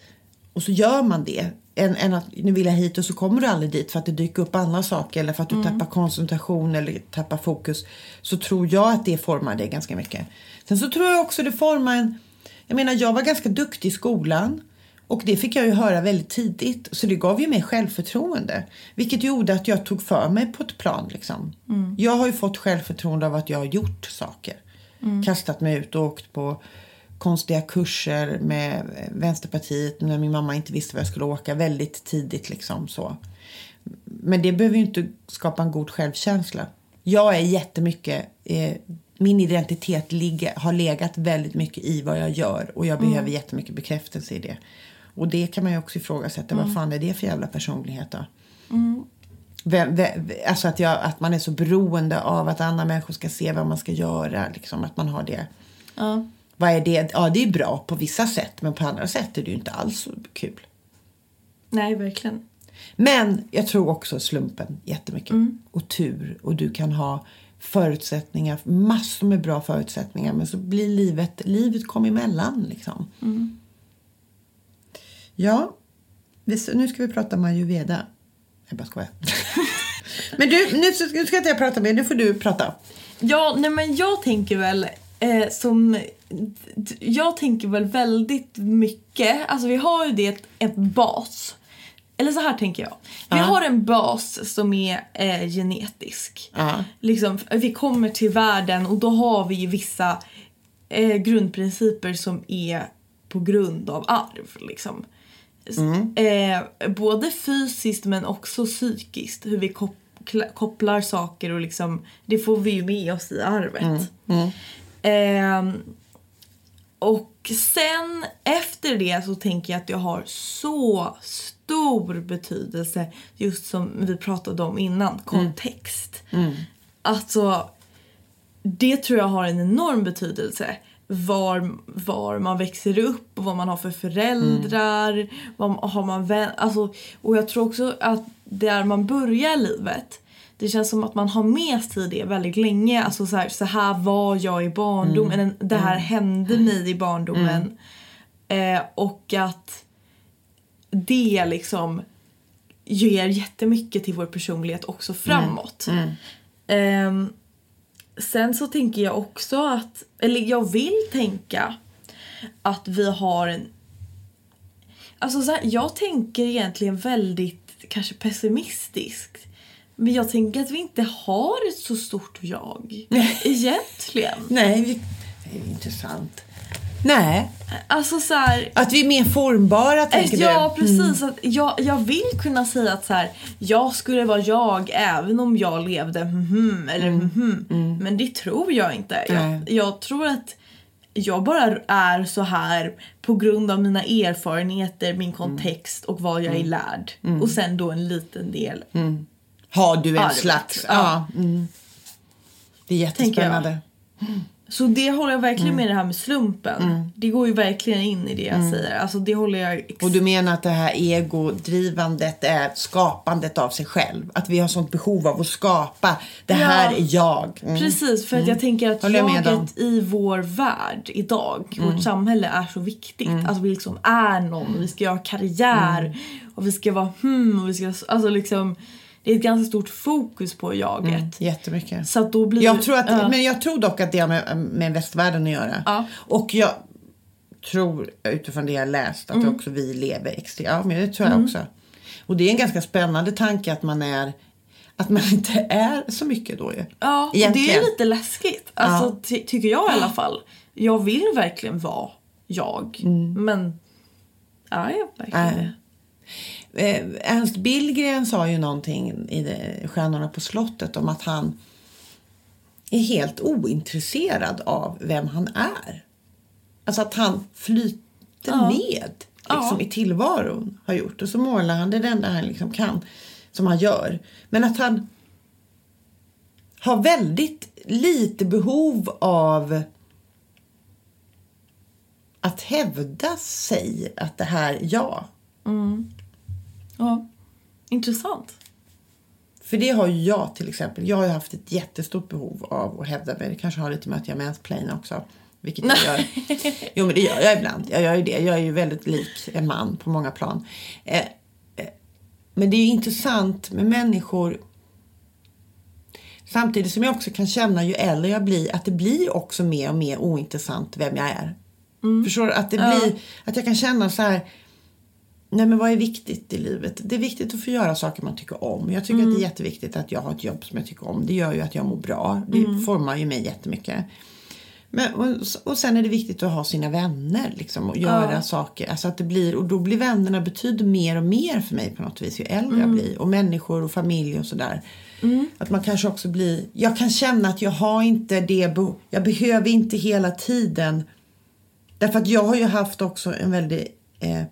och så gör man det. Än, än att nu vill jag hit och så kommer du aldrig dit för att det dyker upp andra saker eller för att du tappar koncentration eller tappar fokus. Så tror jag att det formar dig ganska mycket. Sen så tror jag också det formar en... Jag menar jag var ganska duktig i skolan. Och det fick jag ju höra väldigt tidigt. Så det gav ju mig självförtroende. Vilket gjorde att jag tog för mig på ett plan. Liksom. Jag har ju fått självförtroende av att jag har gjort saker. Kastat mig ut och åkt på konstiga kurser med Vänsterpartiet när min mamma inte visste var jag skulle åka väldigt tidigt. Liksom, så. Men det behöver ju inte skapa en god självkänsla. Jag är jättemycket... Eh, min identitet ligger, har legat väldigt mycket i vad jag gör och jag behöver jättemycket bekräftelse i det. Och det kan man ju också ifrågasätta. Vad fan är det för jävla personlighet då? Vem, vem, alltså att, jag, att man är så beroende av att andra människor ska se vad man ska göra. Liksom, att man har det. Ja. Vad är det? Ja, det är bra på vissa sätt, men på andra sätt är det ju inte alls så kul. Nej, verkligen. Men jag tror också slumpen jättemycket. Och tur. Och du kan ha förutsättningar, massor med bra förutsättningar. Men så blir livet, livet kom emellan liksom. Ja, vi- nu ska vi prata om ayurveda. Jag bara skojar. men du, nu ska, nu ska inte jag prata mer, nu får du prata. Ja, nej men jag tänker väl eh, som... Jag tänker väl väldigt mycket... Alltså vi har ju det ett, bas. Eller så här tänker jag. Vi Ja. har en bas som är eh, genetisk. Ja. Liksom, vi kommer till världen och då har vi ju vissa eh, grundprinciper som är på grund av arv. Liksom. S- Eh, både fysiskt men också psykiskt. Hur vi koppla, kopplar saker och liksom, det får vi ju med oss i arvet. Ehm, och sen efter det så tänker jag att det har så stor betydelse just som vi pratade om innan, kontext. Alltså det tror jag har en enorm betydelse. Var, var man växer upp och vad man har för föräldrar. Vad har man vän, alltså, och jag tror också att där man börjar livet det känns som att man har med sig det väldigt länge. Alltså så här, så här var jag i barndomen, Mm. det här hände mig i barndomen. Eh, och att det liksom ger jättemycket till vår personlighet också framåt. Ehm, sen så tänker jag också att, eller jag vill tänka att vi har en... Alltså så här, jag tänker egentligen väldigt kanske pessimistiskt. Men jag tänker att vi inte har ett så stort jag. Egentligen. Nej, vi, det är intressant. Nej, Alltså så här, att vi är mer formbara tänker Ja, du? Mm. precis. Att jag, jag vill kunna säga att så här, jag skulle vara jag även om jag levde mhm, eller mhm. Men det tror jag inte. Mm. Jag, jag tror att jag bara är så här på grund av mina erfarenheter, min kontext och vad jag är Mm. lärd. Och sen då en liten del. Har du en Ja, det slags... Ja. jag. mm. Det är jättespännande. Så det håller jag verkligen Mm. med det här med slumpen. Det går ju verkligen in i det jag säger. Alltså det håller jag Och du menar att det här egodrivandet är skapandet av sig själv? Att vi har sånt behov av att skapa. Det Ja. här är jag. Mm. Precis, för att jag tänker att Håller jag jaget i vår värld idag, Mm. vårt samhälle är så viktigt. Alltså vi liksom är någon, vi ska göra karriär Mm. och vi ska vara hmm och vi ska, alltså liksom det är ett ganska stort fokus på jaget. Jättemycket. Så då blir Jag tror att, ja. Men jag tror dock att det har med, med västvärlden att göra. Ja. Och jag tror utifrån det jag läst att Mm. också vi lever extra. Ja, men det tror jag också. Och det är en ganska spännande tanke att man är att man inte är så mycket då ju. Ja, det Egentligen. är lite läskigt. Alltså ty- tycker jag i alla fall. Jag vill verkligen vara jag. Men är jag verkligen Mm. Det? Eh, Ernst Billgren sa ju någonting i det, Stjärnorna på slottet om att han är helt ointresserad av vem han är. Alltså att han flyter Ja. med liksom, Ja. i tillvaron har gjort. Och så målar han, det är det enda han liksom kan, som han gör. Men att han har väldigt lite behov av att hävda sig att det här är jag. Ja. Intressant. För det har ju jag till exempel. Jag har ju haft ett jättestort behov av att hävda mig. Det kanske har lite med att jag mansplainar också. Vilket jag gör. Jo men det gör jag ibland. Jag gör ju det. Jag är ju väldigt lik en man på många plan. Eh, eh, men det är ju intressant med människor. Samtidigt som jag också kan känna ju äldre jag blir att det blir också mer och mer ointressant vem jag är. Förstår du? Att, det Ja. blir, att jag kan känna så här. Nej men vad är viktigt i livet? Det är viktigt att få göra saker man tycker om. Jag tycker att det är jätteviktigt att jag har ett jobb som jag tycker om. Det gör ju att jag mår bra. Det formar ju mig jättemycket. Men, och, och sen är det viktigt att ha sina vänner liksom, och göra Ja. saker. Alltså att det blir, och då blir vännerna betyder mer och mer för mig på något vis ju äldre jag blir. Och människor och familj och sådär. Att man kanske också blir, jag kan känna att jag har inte det, jag behöver inte hela tiden. Därför att jag har ju haft också en väldigt, eh,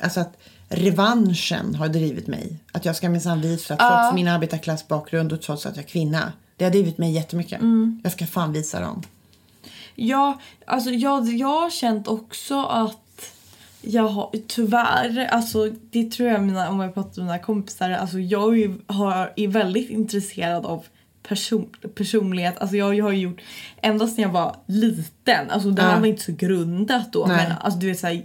alltså att revanschen har drivit mig. Att jag ska minsann visa, trots min arbetarklassbakgrund och trots att jag är kvinna. Det har drivit mig jättemycket. Jag ska fan visa dem. Ja, alltså jag, jag har känt också att jag har tyvärr, alltså det tror jag mina, om jag pratar med mina kompisar, alltså jag är, har, är väldigt intresserad av person, personlighet. Alltså jag, jag har gjort, ända sedan jag var liten, alltså det här Ja. var inte så grundat då Nej. men alltså du vet såhär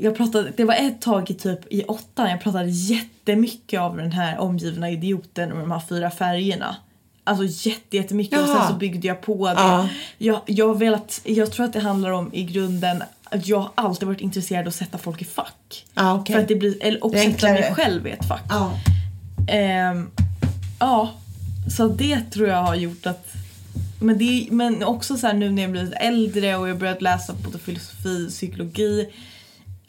jag pratade, det var ett tag i typ i åttan jag pratade jättemycket av den här omgivna idioten och de här fyra färgerna. Alltså jätte, jättemycket och Jaha. sen så byggde jag på det. Ja. Jag, jag, velat, jag tror att det handlar om i grunden att jag har alltid varit intresserad av att sätta folk i fack. Ja, okej. För att det blir, eller, och Det sätta mig själv i ett fack. Ja. Ehm, ja, så det tror jag har gjort att men, det, men också så här nu när jag blivit äldre och jag börjat läsa både filosofi och psykologi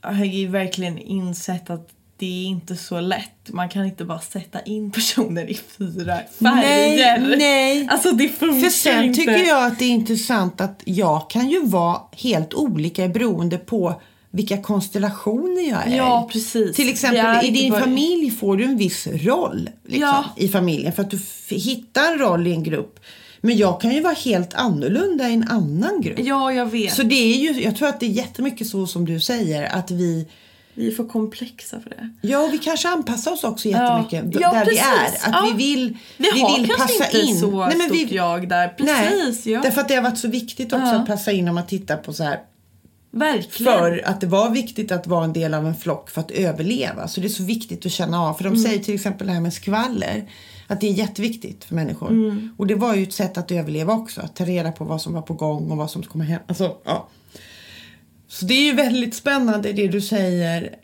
har jag ju verkligen insett att det är inte så lätt. Man kan inte bara sätta in personer i fyra färger. Nej, nej. Alltså det funkar För sen inte. tycker jag att det är intressant att jag kan ju vara helt olika beroende på vilka konstellationer jag är Ja, precis. Till exempel i din bara- familj får du en viss roll liksom, Ja. i familjen för att du hittar en roll i en grupp. Men jag kan ju vara helt annorlunda i en annan grupp. Ja, jag vet. Så det är ju, jag tror att det är jättemycket så som du säger att vi Vi är för komplexa för det. Ja, och vi kanske anpassar oss också jättemycket Ja, där vi precis. är. Att Ja. vi vill, Vi, har vill passa inte in. så Nej, men stort vi, jag där. Precis, nej, ja. därför att det har varit så viktigt också att passa in om man tittar på så här Verkligen. För att det var viktigt att vara en del av en flock för att överleva. Så det är så viktigt att känna av. För de säger till exempel det här med skvaller. Att det är jätteviktigt för människor. Och det var ju ett sätt att överleva också. Att ta reda på vad som var på gång och vad som kommer hända. Alltså, ja. Så det är ju väldigt spännande det du säger.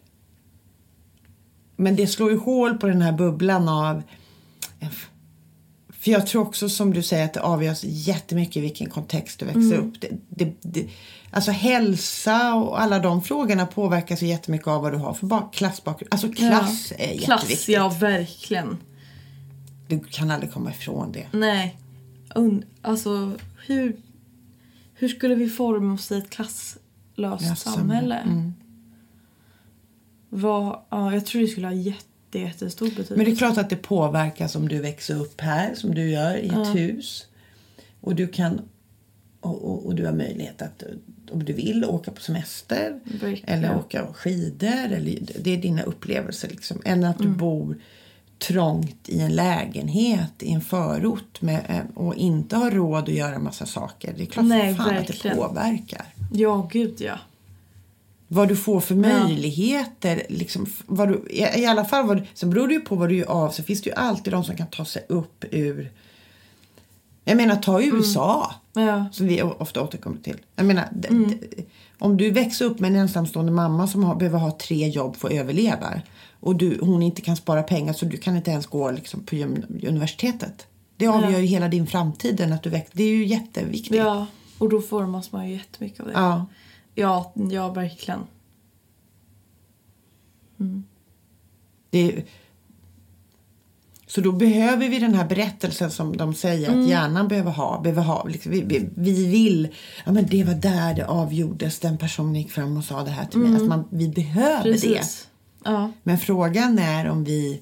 Men det slår ju hål på den här bubblan av för jag tror också som du säger att det avgörs jättemycket i vilken kontext du växer upp. Det, det, det, alltså hälsa och alla de frågorna påverkas ju jättemycket av vad du har för bak- klassbakgrund. Alltså klass ja. är Klass, jätteviktigt. ja verkligen. Du kan aldrig komma ifrån det. Nej. Und, alltså hur, hur skulle vi forma oss i ett klasslöst Ja, samhälle? Mm. Vad, ja, jag tror det skulle ha jätte, jättestor betydelse. Men det är klart att det påverkas om du växer upp här som du gör i ett Ja. hus. Och du kan och, och, och du har möjlighet att om du vill åka på semester Verkligen. eller åka skidor. Eller, det är dina upplevelser liksom. Än att Mm. du bor trångt i en lägenhet i en förort med, eh, och inte har råd att göra massa saker. Det är klart Nej, fan att det påverkar. Ja, gud ja. Vad du får för Ja. möjligheter. Liksom, vad du, i, I alla fall, vad du, sen beror det ju på vad du gör av. Så finns det ju alltid de som kan ta sig upp ur... Jag menar, ta Mm. USA. Ja, Som vi ofta återkommer till. Jag menar, Mm. om du växer upp med en ensamstående mamma som har, behöver ha tre jobb för att överleva. Och du, hon inte kan spara pengar så du kan inte ens gå liksom, på universitetet. Det avgör Ja. ju hela din framtid. Att du väx, det är ju jätteviktigt. ja. Och då formas man ju jättemycket av det. Ja. Ja, ja verkligen. Det är, så då behöver vi den här berättelsen som de säger Mm. att hjärnan behöver ha. Behöver ha liksom, vi, vi, vi vill, ja men det var där det avgjordes. Den personen gick fram och sa det här till mig. Att man, vi behöver det. Ja. Men frågan är om vi...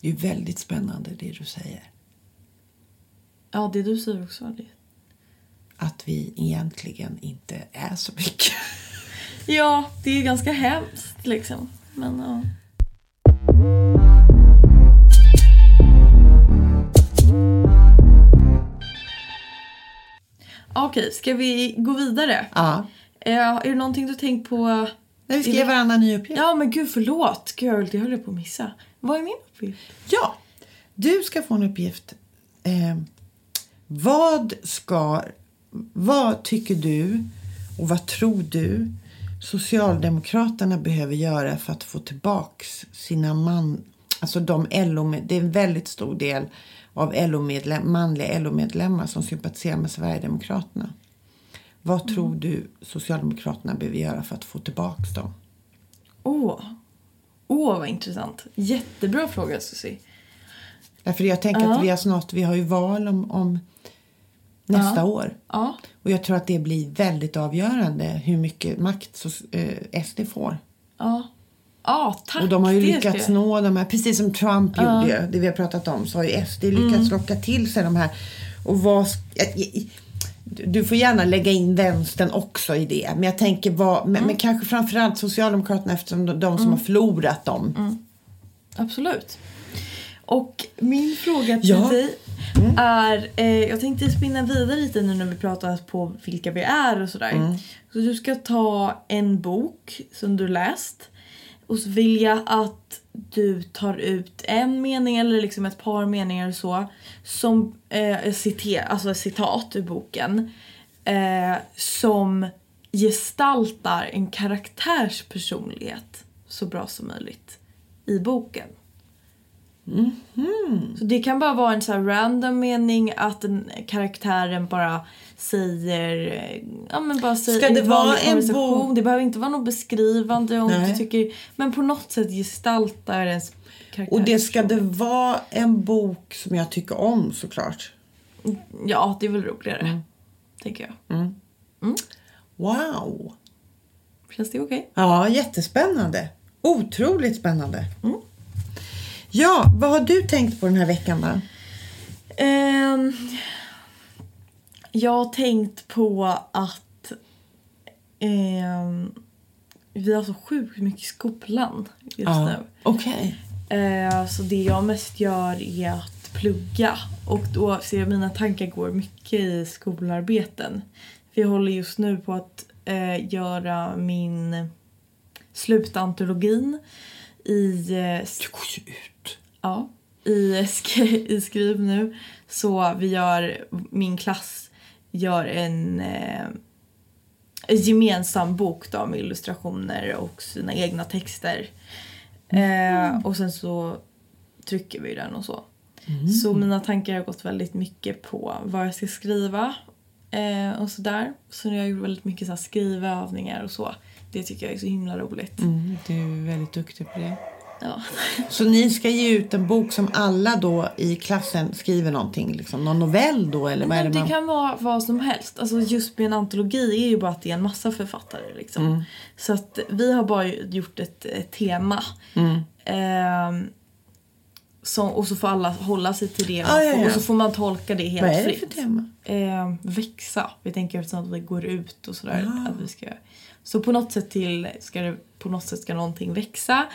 Det är ju väldigt spännande det du säger. ja, det du säger också. Det. Att vi egentligen inte är så mycket. Ja, det är ganska hemskt liksom. Men ja. Okej, ska vi gå vidare? Ja. Eh, är det någonting du tänkt på? Nej, vi ska ge varandra en ny uppgift. Ja, men gud förlåt. Gud, det höll jag på att missa. Vad är min uppgift? Ja, du ska få en uppgift. Eh, vad ska... Vad tycker du och vad tror du Socialdemokraterna behöver göra för att få tillbaks sina man... Alltså de LO... Det är en väldigt stor del av LO-medlem, manliga LO-medlemmar som sympatiserar med Sverigedemokraterna. Vad tror du Socialdemokraterna behöver göra för att få tillbaks dem? Åh, åh vad intressant. Jättebra fråga, Susie. Därför jag tänker Ja. att vi har snart, vi har ju val om, om nästa Ja. år. Ja, Och jag tror att det blir väldigt avgörande hur mycket makt så, eh, SD får. ja. Ja, tack. och de har ju lyckats nå de här, precis som Trump. Mm. gjorde, det vi har pratat om, så har ju SD lyckats locka till sig de här. Och vad, du får gärna lägga in vänstern också i det. Men jag tänker, vad, men, Mm. men kanske framförallt Socialdemokraterna eftersom de, de som har förlorat dem. Mm. Absolut. Och min fråga till Ja. dig är... Eh, jag tänkte spinna vidare lite nu när vi pratat på vilka vi är och sådär. Så du ska ta en bok som du läst och så vill jag att du tar ut en mening eller liksom ett par meningar och så som eh, citer, alltså citat ur boken eh, som gestaltar en karaktärs personlighet så bra som möjligt i boken. Så det kan bara vara en så här random mening att karaktären bara säger, ja men bara säger Ska det en vara en bok? Det behöver inte vara något beskrivande om Nej. du tycker, men på något sätt gestaltar ens karaktär. Och det ska det vara en bok som jag tycker om såklart. Ja, det är väl roligare. Mm. Tänker jag. Wow! Känns det okej? Ja, jättespännande. Otroligt spännande. Ja, vad har du tänkt på den här veckan då? Ehm, jag har tänkt på att Ehm, vi har så sjukt mycket i skolan just Ja. nu. Okej. Eh, så det jag mest gör är att plugga. Och då ser jag mina tankar går mycket i skolarbeten. Jag håller just nu på att eh, göra min slutantologin i, eh, sk- Du går ju ut. Ja, i, sk- i skriv nu. Så vi gör, min klass gör en eh, en gemensam bok då med illustrationer och sina egna texter. Eh, och sen så trycker vi den och så. Så mina tankar har gått väldigt mycket på vad jag ska skriva eh, och sådär. Så jag gjort väldigt mycket så här skrivövningar och så. Det tycker jag är så himla roligt. Mm, du är väldigt duktig på det. Ja. Så ni ska ge ut en bok som alla då i klassen skriver någonting, liksom någon novell då eller vad det det man... kan vara vad som helst. Alltså just med en antologi är ju bara att det är en massa författare. Liksom. Mm. Så att vi har bara gjort ett, ett tema. Mm. Ehm, som, och så får alla hålla sig till det. Ah, ja, ja. Och så får man tolka det helt Vad är det fritt. för tema? Ehm, växa. Vi tänker eftersom att vi går ut och sådär. Ah. Att vi ska, så på något sätt till ska det, på något sätt ska någonting växa.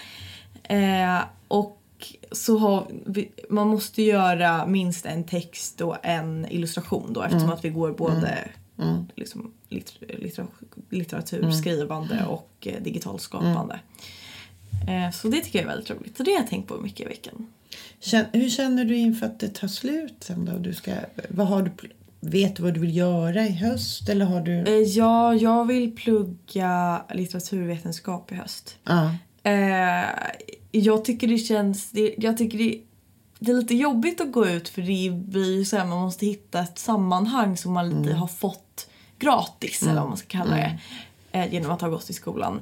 Eh, och så har vi, man måste göra minst en text och en illustration då eftersom att vi går både Liksom, litter, litter, litteratur, skrivande och eh, digitalt skapande. Eh, så det tycker jag är väldigt roligt. Så det har jag tänkt på mycket i veckan. Känn, hur känner du inför att det tar slut sen då? Du ska, vad har du, vet du vad du vill göra i höst eller har du... Eh, ja, jag vill plugga litteraturvetenskap i höst. Ja. Jag tycker det känns... Det, jag tycker det, det är lite jobbigt att gå ut för det blir ju så här, man måste hitta ett sammanhang som man lite har fått gratis eller vad man ska kalla det. Eh, genom att ha gått i skolan.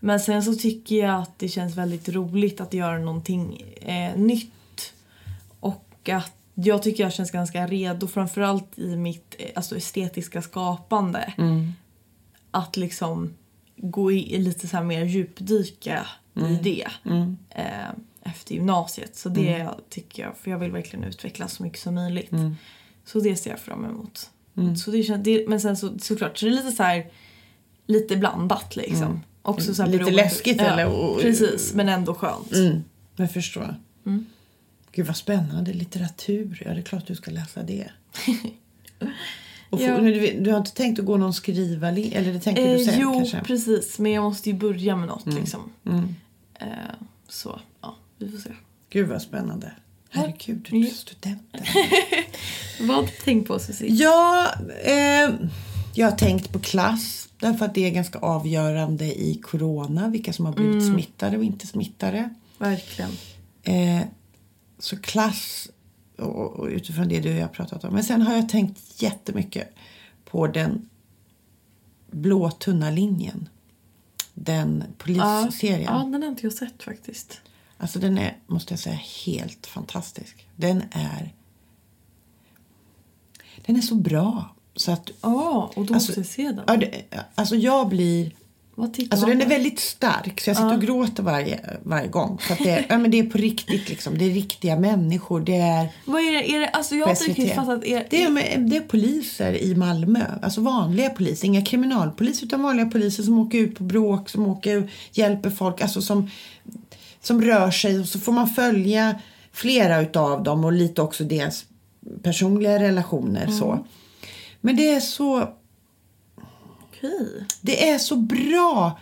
Men sen så tycker jag att det känns väldigt roligt att göra någonting eh, nytt. Och att jag tycker jag känns ganska redo framförallt i mitt eh, alltså estetiska skapande. Att liksom gå i lite så här mer djupdyka i det eh, efter gymnasiet. Så det tycker jag, för jag vill verkligen utvecklas så mycket som möjligt. Så det ser jag fram emot. Så det men sen så, såklart, så det är lite så här lite blandat liksom. Också så här Lite läskigt, eller? Precis, men ändå skönt. Mm, jag förstår. Mm. Gud vad spännande. Litteratur. Ja, det är klart du ska läsa det. Och Ja. du, du har inte tänkt att gå någon skriva eller det tänker du Eh, sen jo, kanske? precis. Men jag måste ju börja med något liksom. Mm. Eh, så, ja, vi får se. Gud vad spännande. Herregud, du är Mm. studenten. Vad har du tänkt på Susie? Ja, eh, jag har tänkt på klass. Därför att det är ganska avgörande i corona. Vilka som har blivit Mm. smittade och inte smittade. Verkligen. Eh, så klass och, och utifrån det du och jag har pratat om. Men sen har jag tänkt jättemycket på den blå tunna linjen. Den polisserien. Ja, den har inte jag sett faktiskt. Alltså den är, måste jag säga, helt fantastisk. Den är... Den är så bra. Så att... Ja, och då Alltså, måste jag se den. Ja, alltså jag blir... Alltså den är väldigt stark så jag sitter och gråter varje, varje gång. För att det, ja, men det är på riktigt liksom. Det är riktiga människor. Det är, Vad är det? Är det alltså jag har inte riktigt fattat. Är, Det är, det är poliser i Malmö. Alltså vanliga poliser. Inga kriminalpoliser utan vanliga poliser som åker ut på bråk. Som åker hjälper folk. Alltså som, som rör sig. Och så får man följa flera utav dem. Och lite också deras personliga relationer. Så. Men det är så... Okej. Det är så bra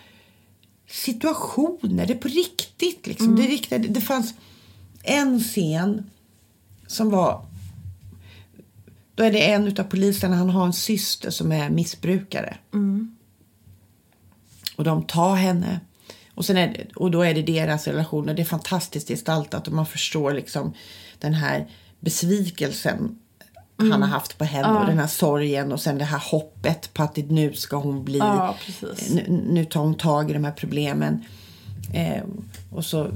situationer. Det är på riktigt. Liksom. Det, är riktigt. det fanns en scen som var... Då är det en av poliserna, han har en syster som är missbrukare. Och de tar henne. Och, sen är det, och då är det deras relationer. Det är fantastiskt gestaltat och man förstår liksom den här besvikelsen han har haft på henne och den här sorgen och sen det här hoppet på att nu ska hon bli Ja, precis. nu, nu tar hon tag i de här problemen. Eh, och, så,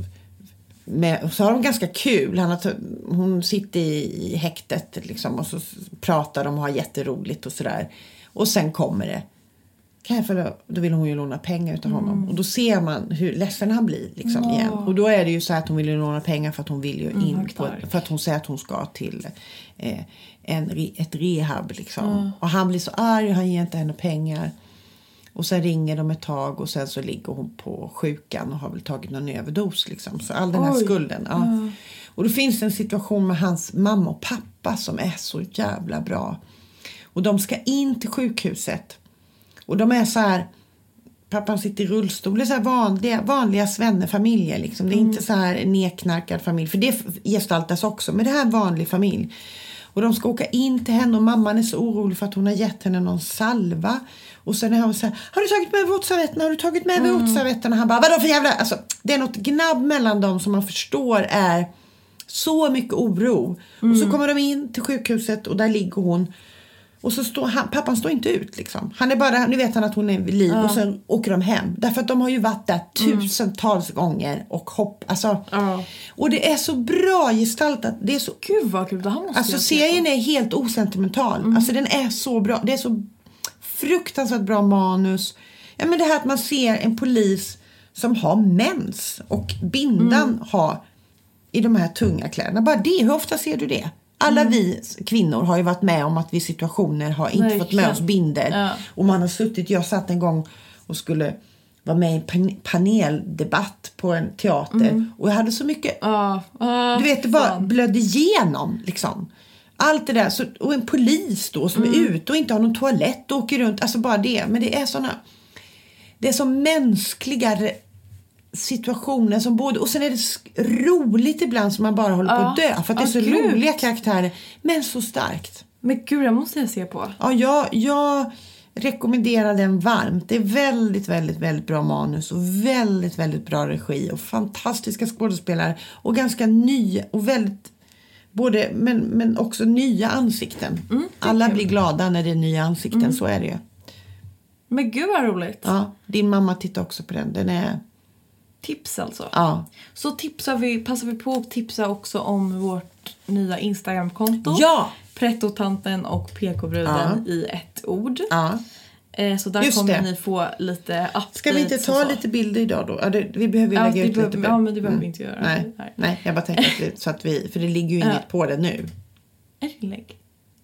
med, och så har de ganska kul. Han har, hon sitter i, i häktet liksom, och så pratar de och har jätteroligt och sådär. Och sen kommer det. Kan jag få, då vill hon ju låna pengar utav honom. Och då ser man hur ledsen han blir liksom, igen. Och då är det ju så att hon vill ju låna pengar för att hon vill ju in vad på, för att hon säger att hon ska till eh, en, ett rehab liksom. Och han blir så arg han ger inte henne pengar. Och sen ringer de ett tag och sen så ligger hon på sjukan och har väl tagit någon överdos. Liksom. Så all den här Oj. skulden. Ja. Och då finns det en situation med hans mamma och pappa som är så jävla bra. Och de ska in till sjukhuset. Och de är så här... Pappan sitter i rullstol. Det är så vanliga, vanliga svennefamiljer. Liksom. Det är inte så här en nedknarkad familj. För det gestaltas också. Men det här är en vanlig familj. Och de ska åka in till henne och mamman är så orolig för att hon har gett henne någon salva. Och sen är hon så här, har du tagit med våtservetterna? Har du tagit med Mm. våtservetterna? Han bara, vadå för jävla... Alltså, det är något gnabb mellan dem som man förstår är så mycket oro. Och Mm. så kommer de in till sjukhuset och där ligger hon. Och så står han, pappan står inte ut liksom. Han är bara, nu vet han att hon är vid liv och sen åker de hem. Därför att de har ju varit där tusentals gånger och hopp, alltså. Mm. Ja. Och det är så bra gestaltat. Det är så Gud vad kul, det här måste Alltså serien är helt osentimental. Mm. Alltså den är så bra. Det är så fruktansvärt bra manus. Ja men det här att man ser en polis som har mens och bindan Mm. har i de här tunga kläderna. Bara det, hur ofta ser du det? Alla Mm. vi kvinnor har ju varit med om att vi situationer har inte fått Verkligen. med oss binder. Ja. Och man har suttit, jag satt en gång och skulle vara med i en pan- paneldebatt på en teater. Och jag hade så mycket Ja, ja, du vet, det bara fan. blödde igenom liksom. Allt det där. Så, och en polis då som Mm. är ute och inte har någon toalett och åker runt. Alltså bara det. Men det är såna... Det är så mänskliga situationer som både... Och sen är det roligt ibland som man bara håller på att dö. För att det är Ja, så gud. roliga karaktärer. Men så starkt. Men gud, jag måste jag se på. Ja, jag, jag rekommenderar den varmt. Det är väldigt, väldigt, väldigt bra manus och väldigt, väldigt bra regi och fantastiska skådespelare och ganska ny och väldigt både, men, men också nya ansikten. Alla blir glada när det är nya ansikten, så är det ju. Men gud vad roligt. Ja, din mamma tittar också på den. Den är, Tips alltså. ja. Så tipsar vi, passar vi på att tipsa också om vårt nya Instagramkonto. Ja! Prettotanten och PK-bruden i ett ord. ja. Eh, så där Just kommer det. ni få lite updates Ska vi inte ta lite bilder idag då? Ja, det, vi behöver ju Ja, lägga ut behöver- lite ja, men det behöver vi inte göra. Nej, Nej. nej. jag bara tänker att det, så att vi, för det ligger ju inget på det nu. Ett inlägg.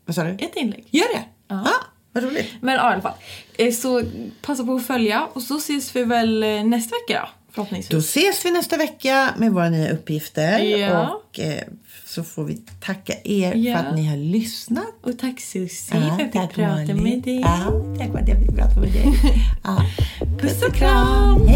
Vad sa du? Ett inlägg. Gör det? Ja. Ah, vad roligt. Men ja, i alla fall. Eh, Så passa på att följa och så ses vi väl eh, nästa vecka då. Då ses vi nästa vecka med våra nya uppgifter. Ja. Och eh, så får vi tacka er Ja. för att ni har lyssnat. Och tack Susie för att jag fick prata med dig. Ja, tack för att jag fick prata med dig. Ja. Puss och kram!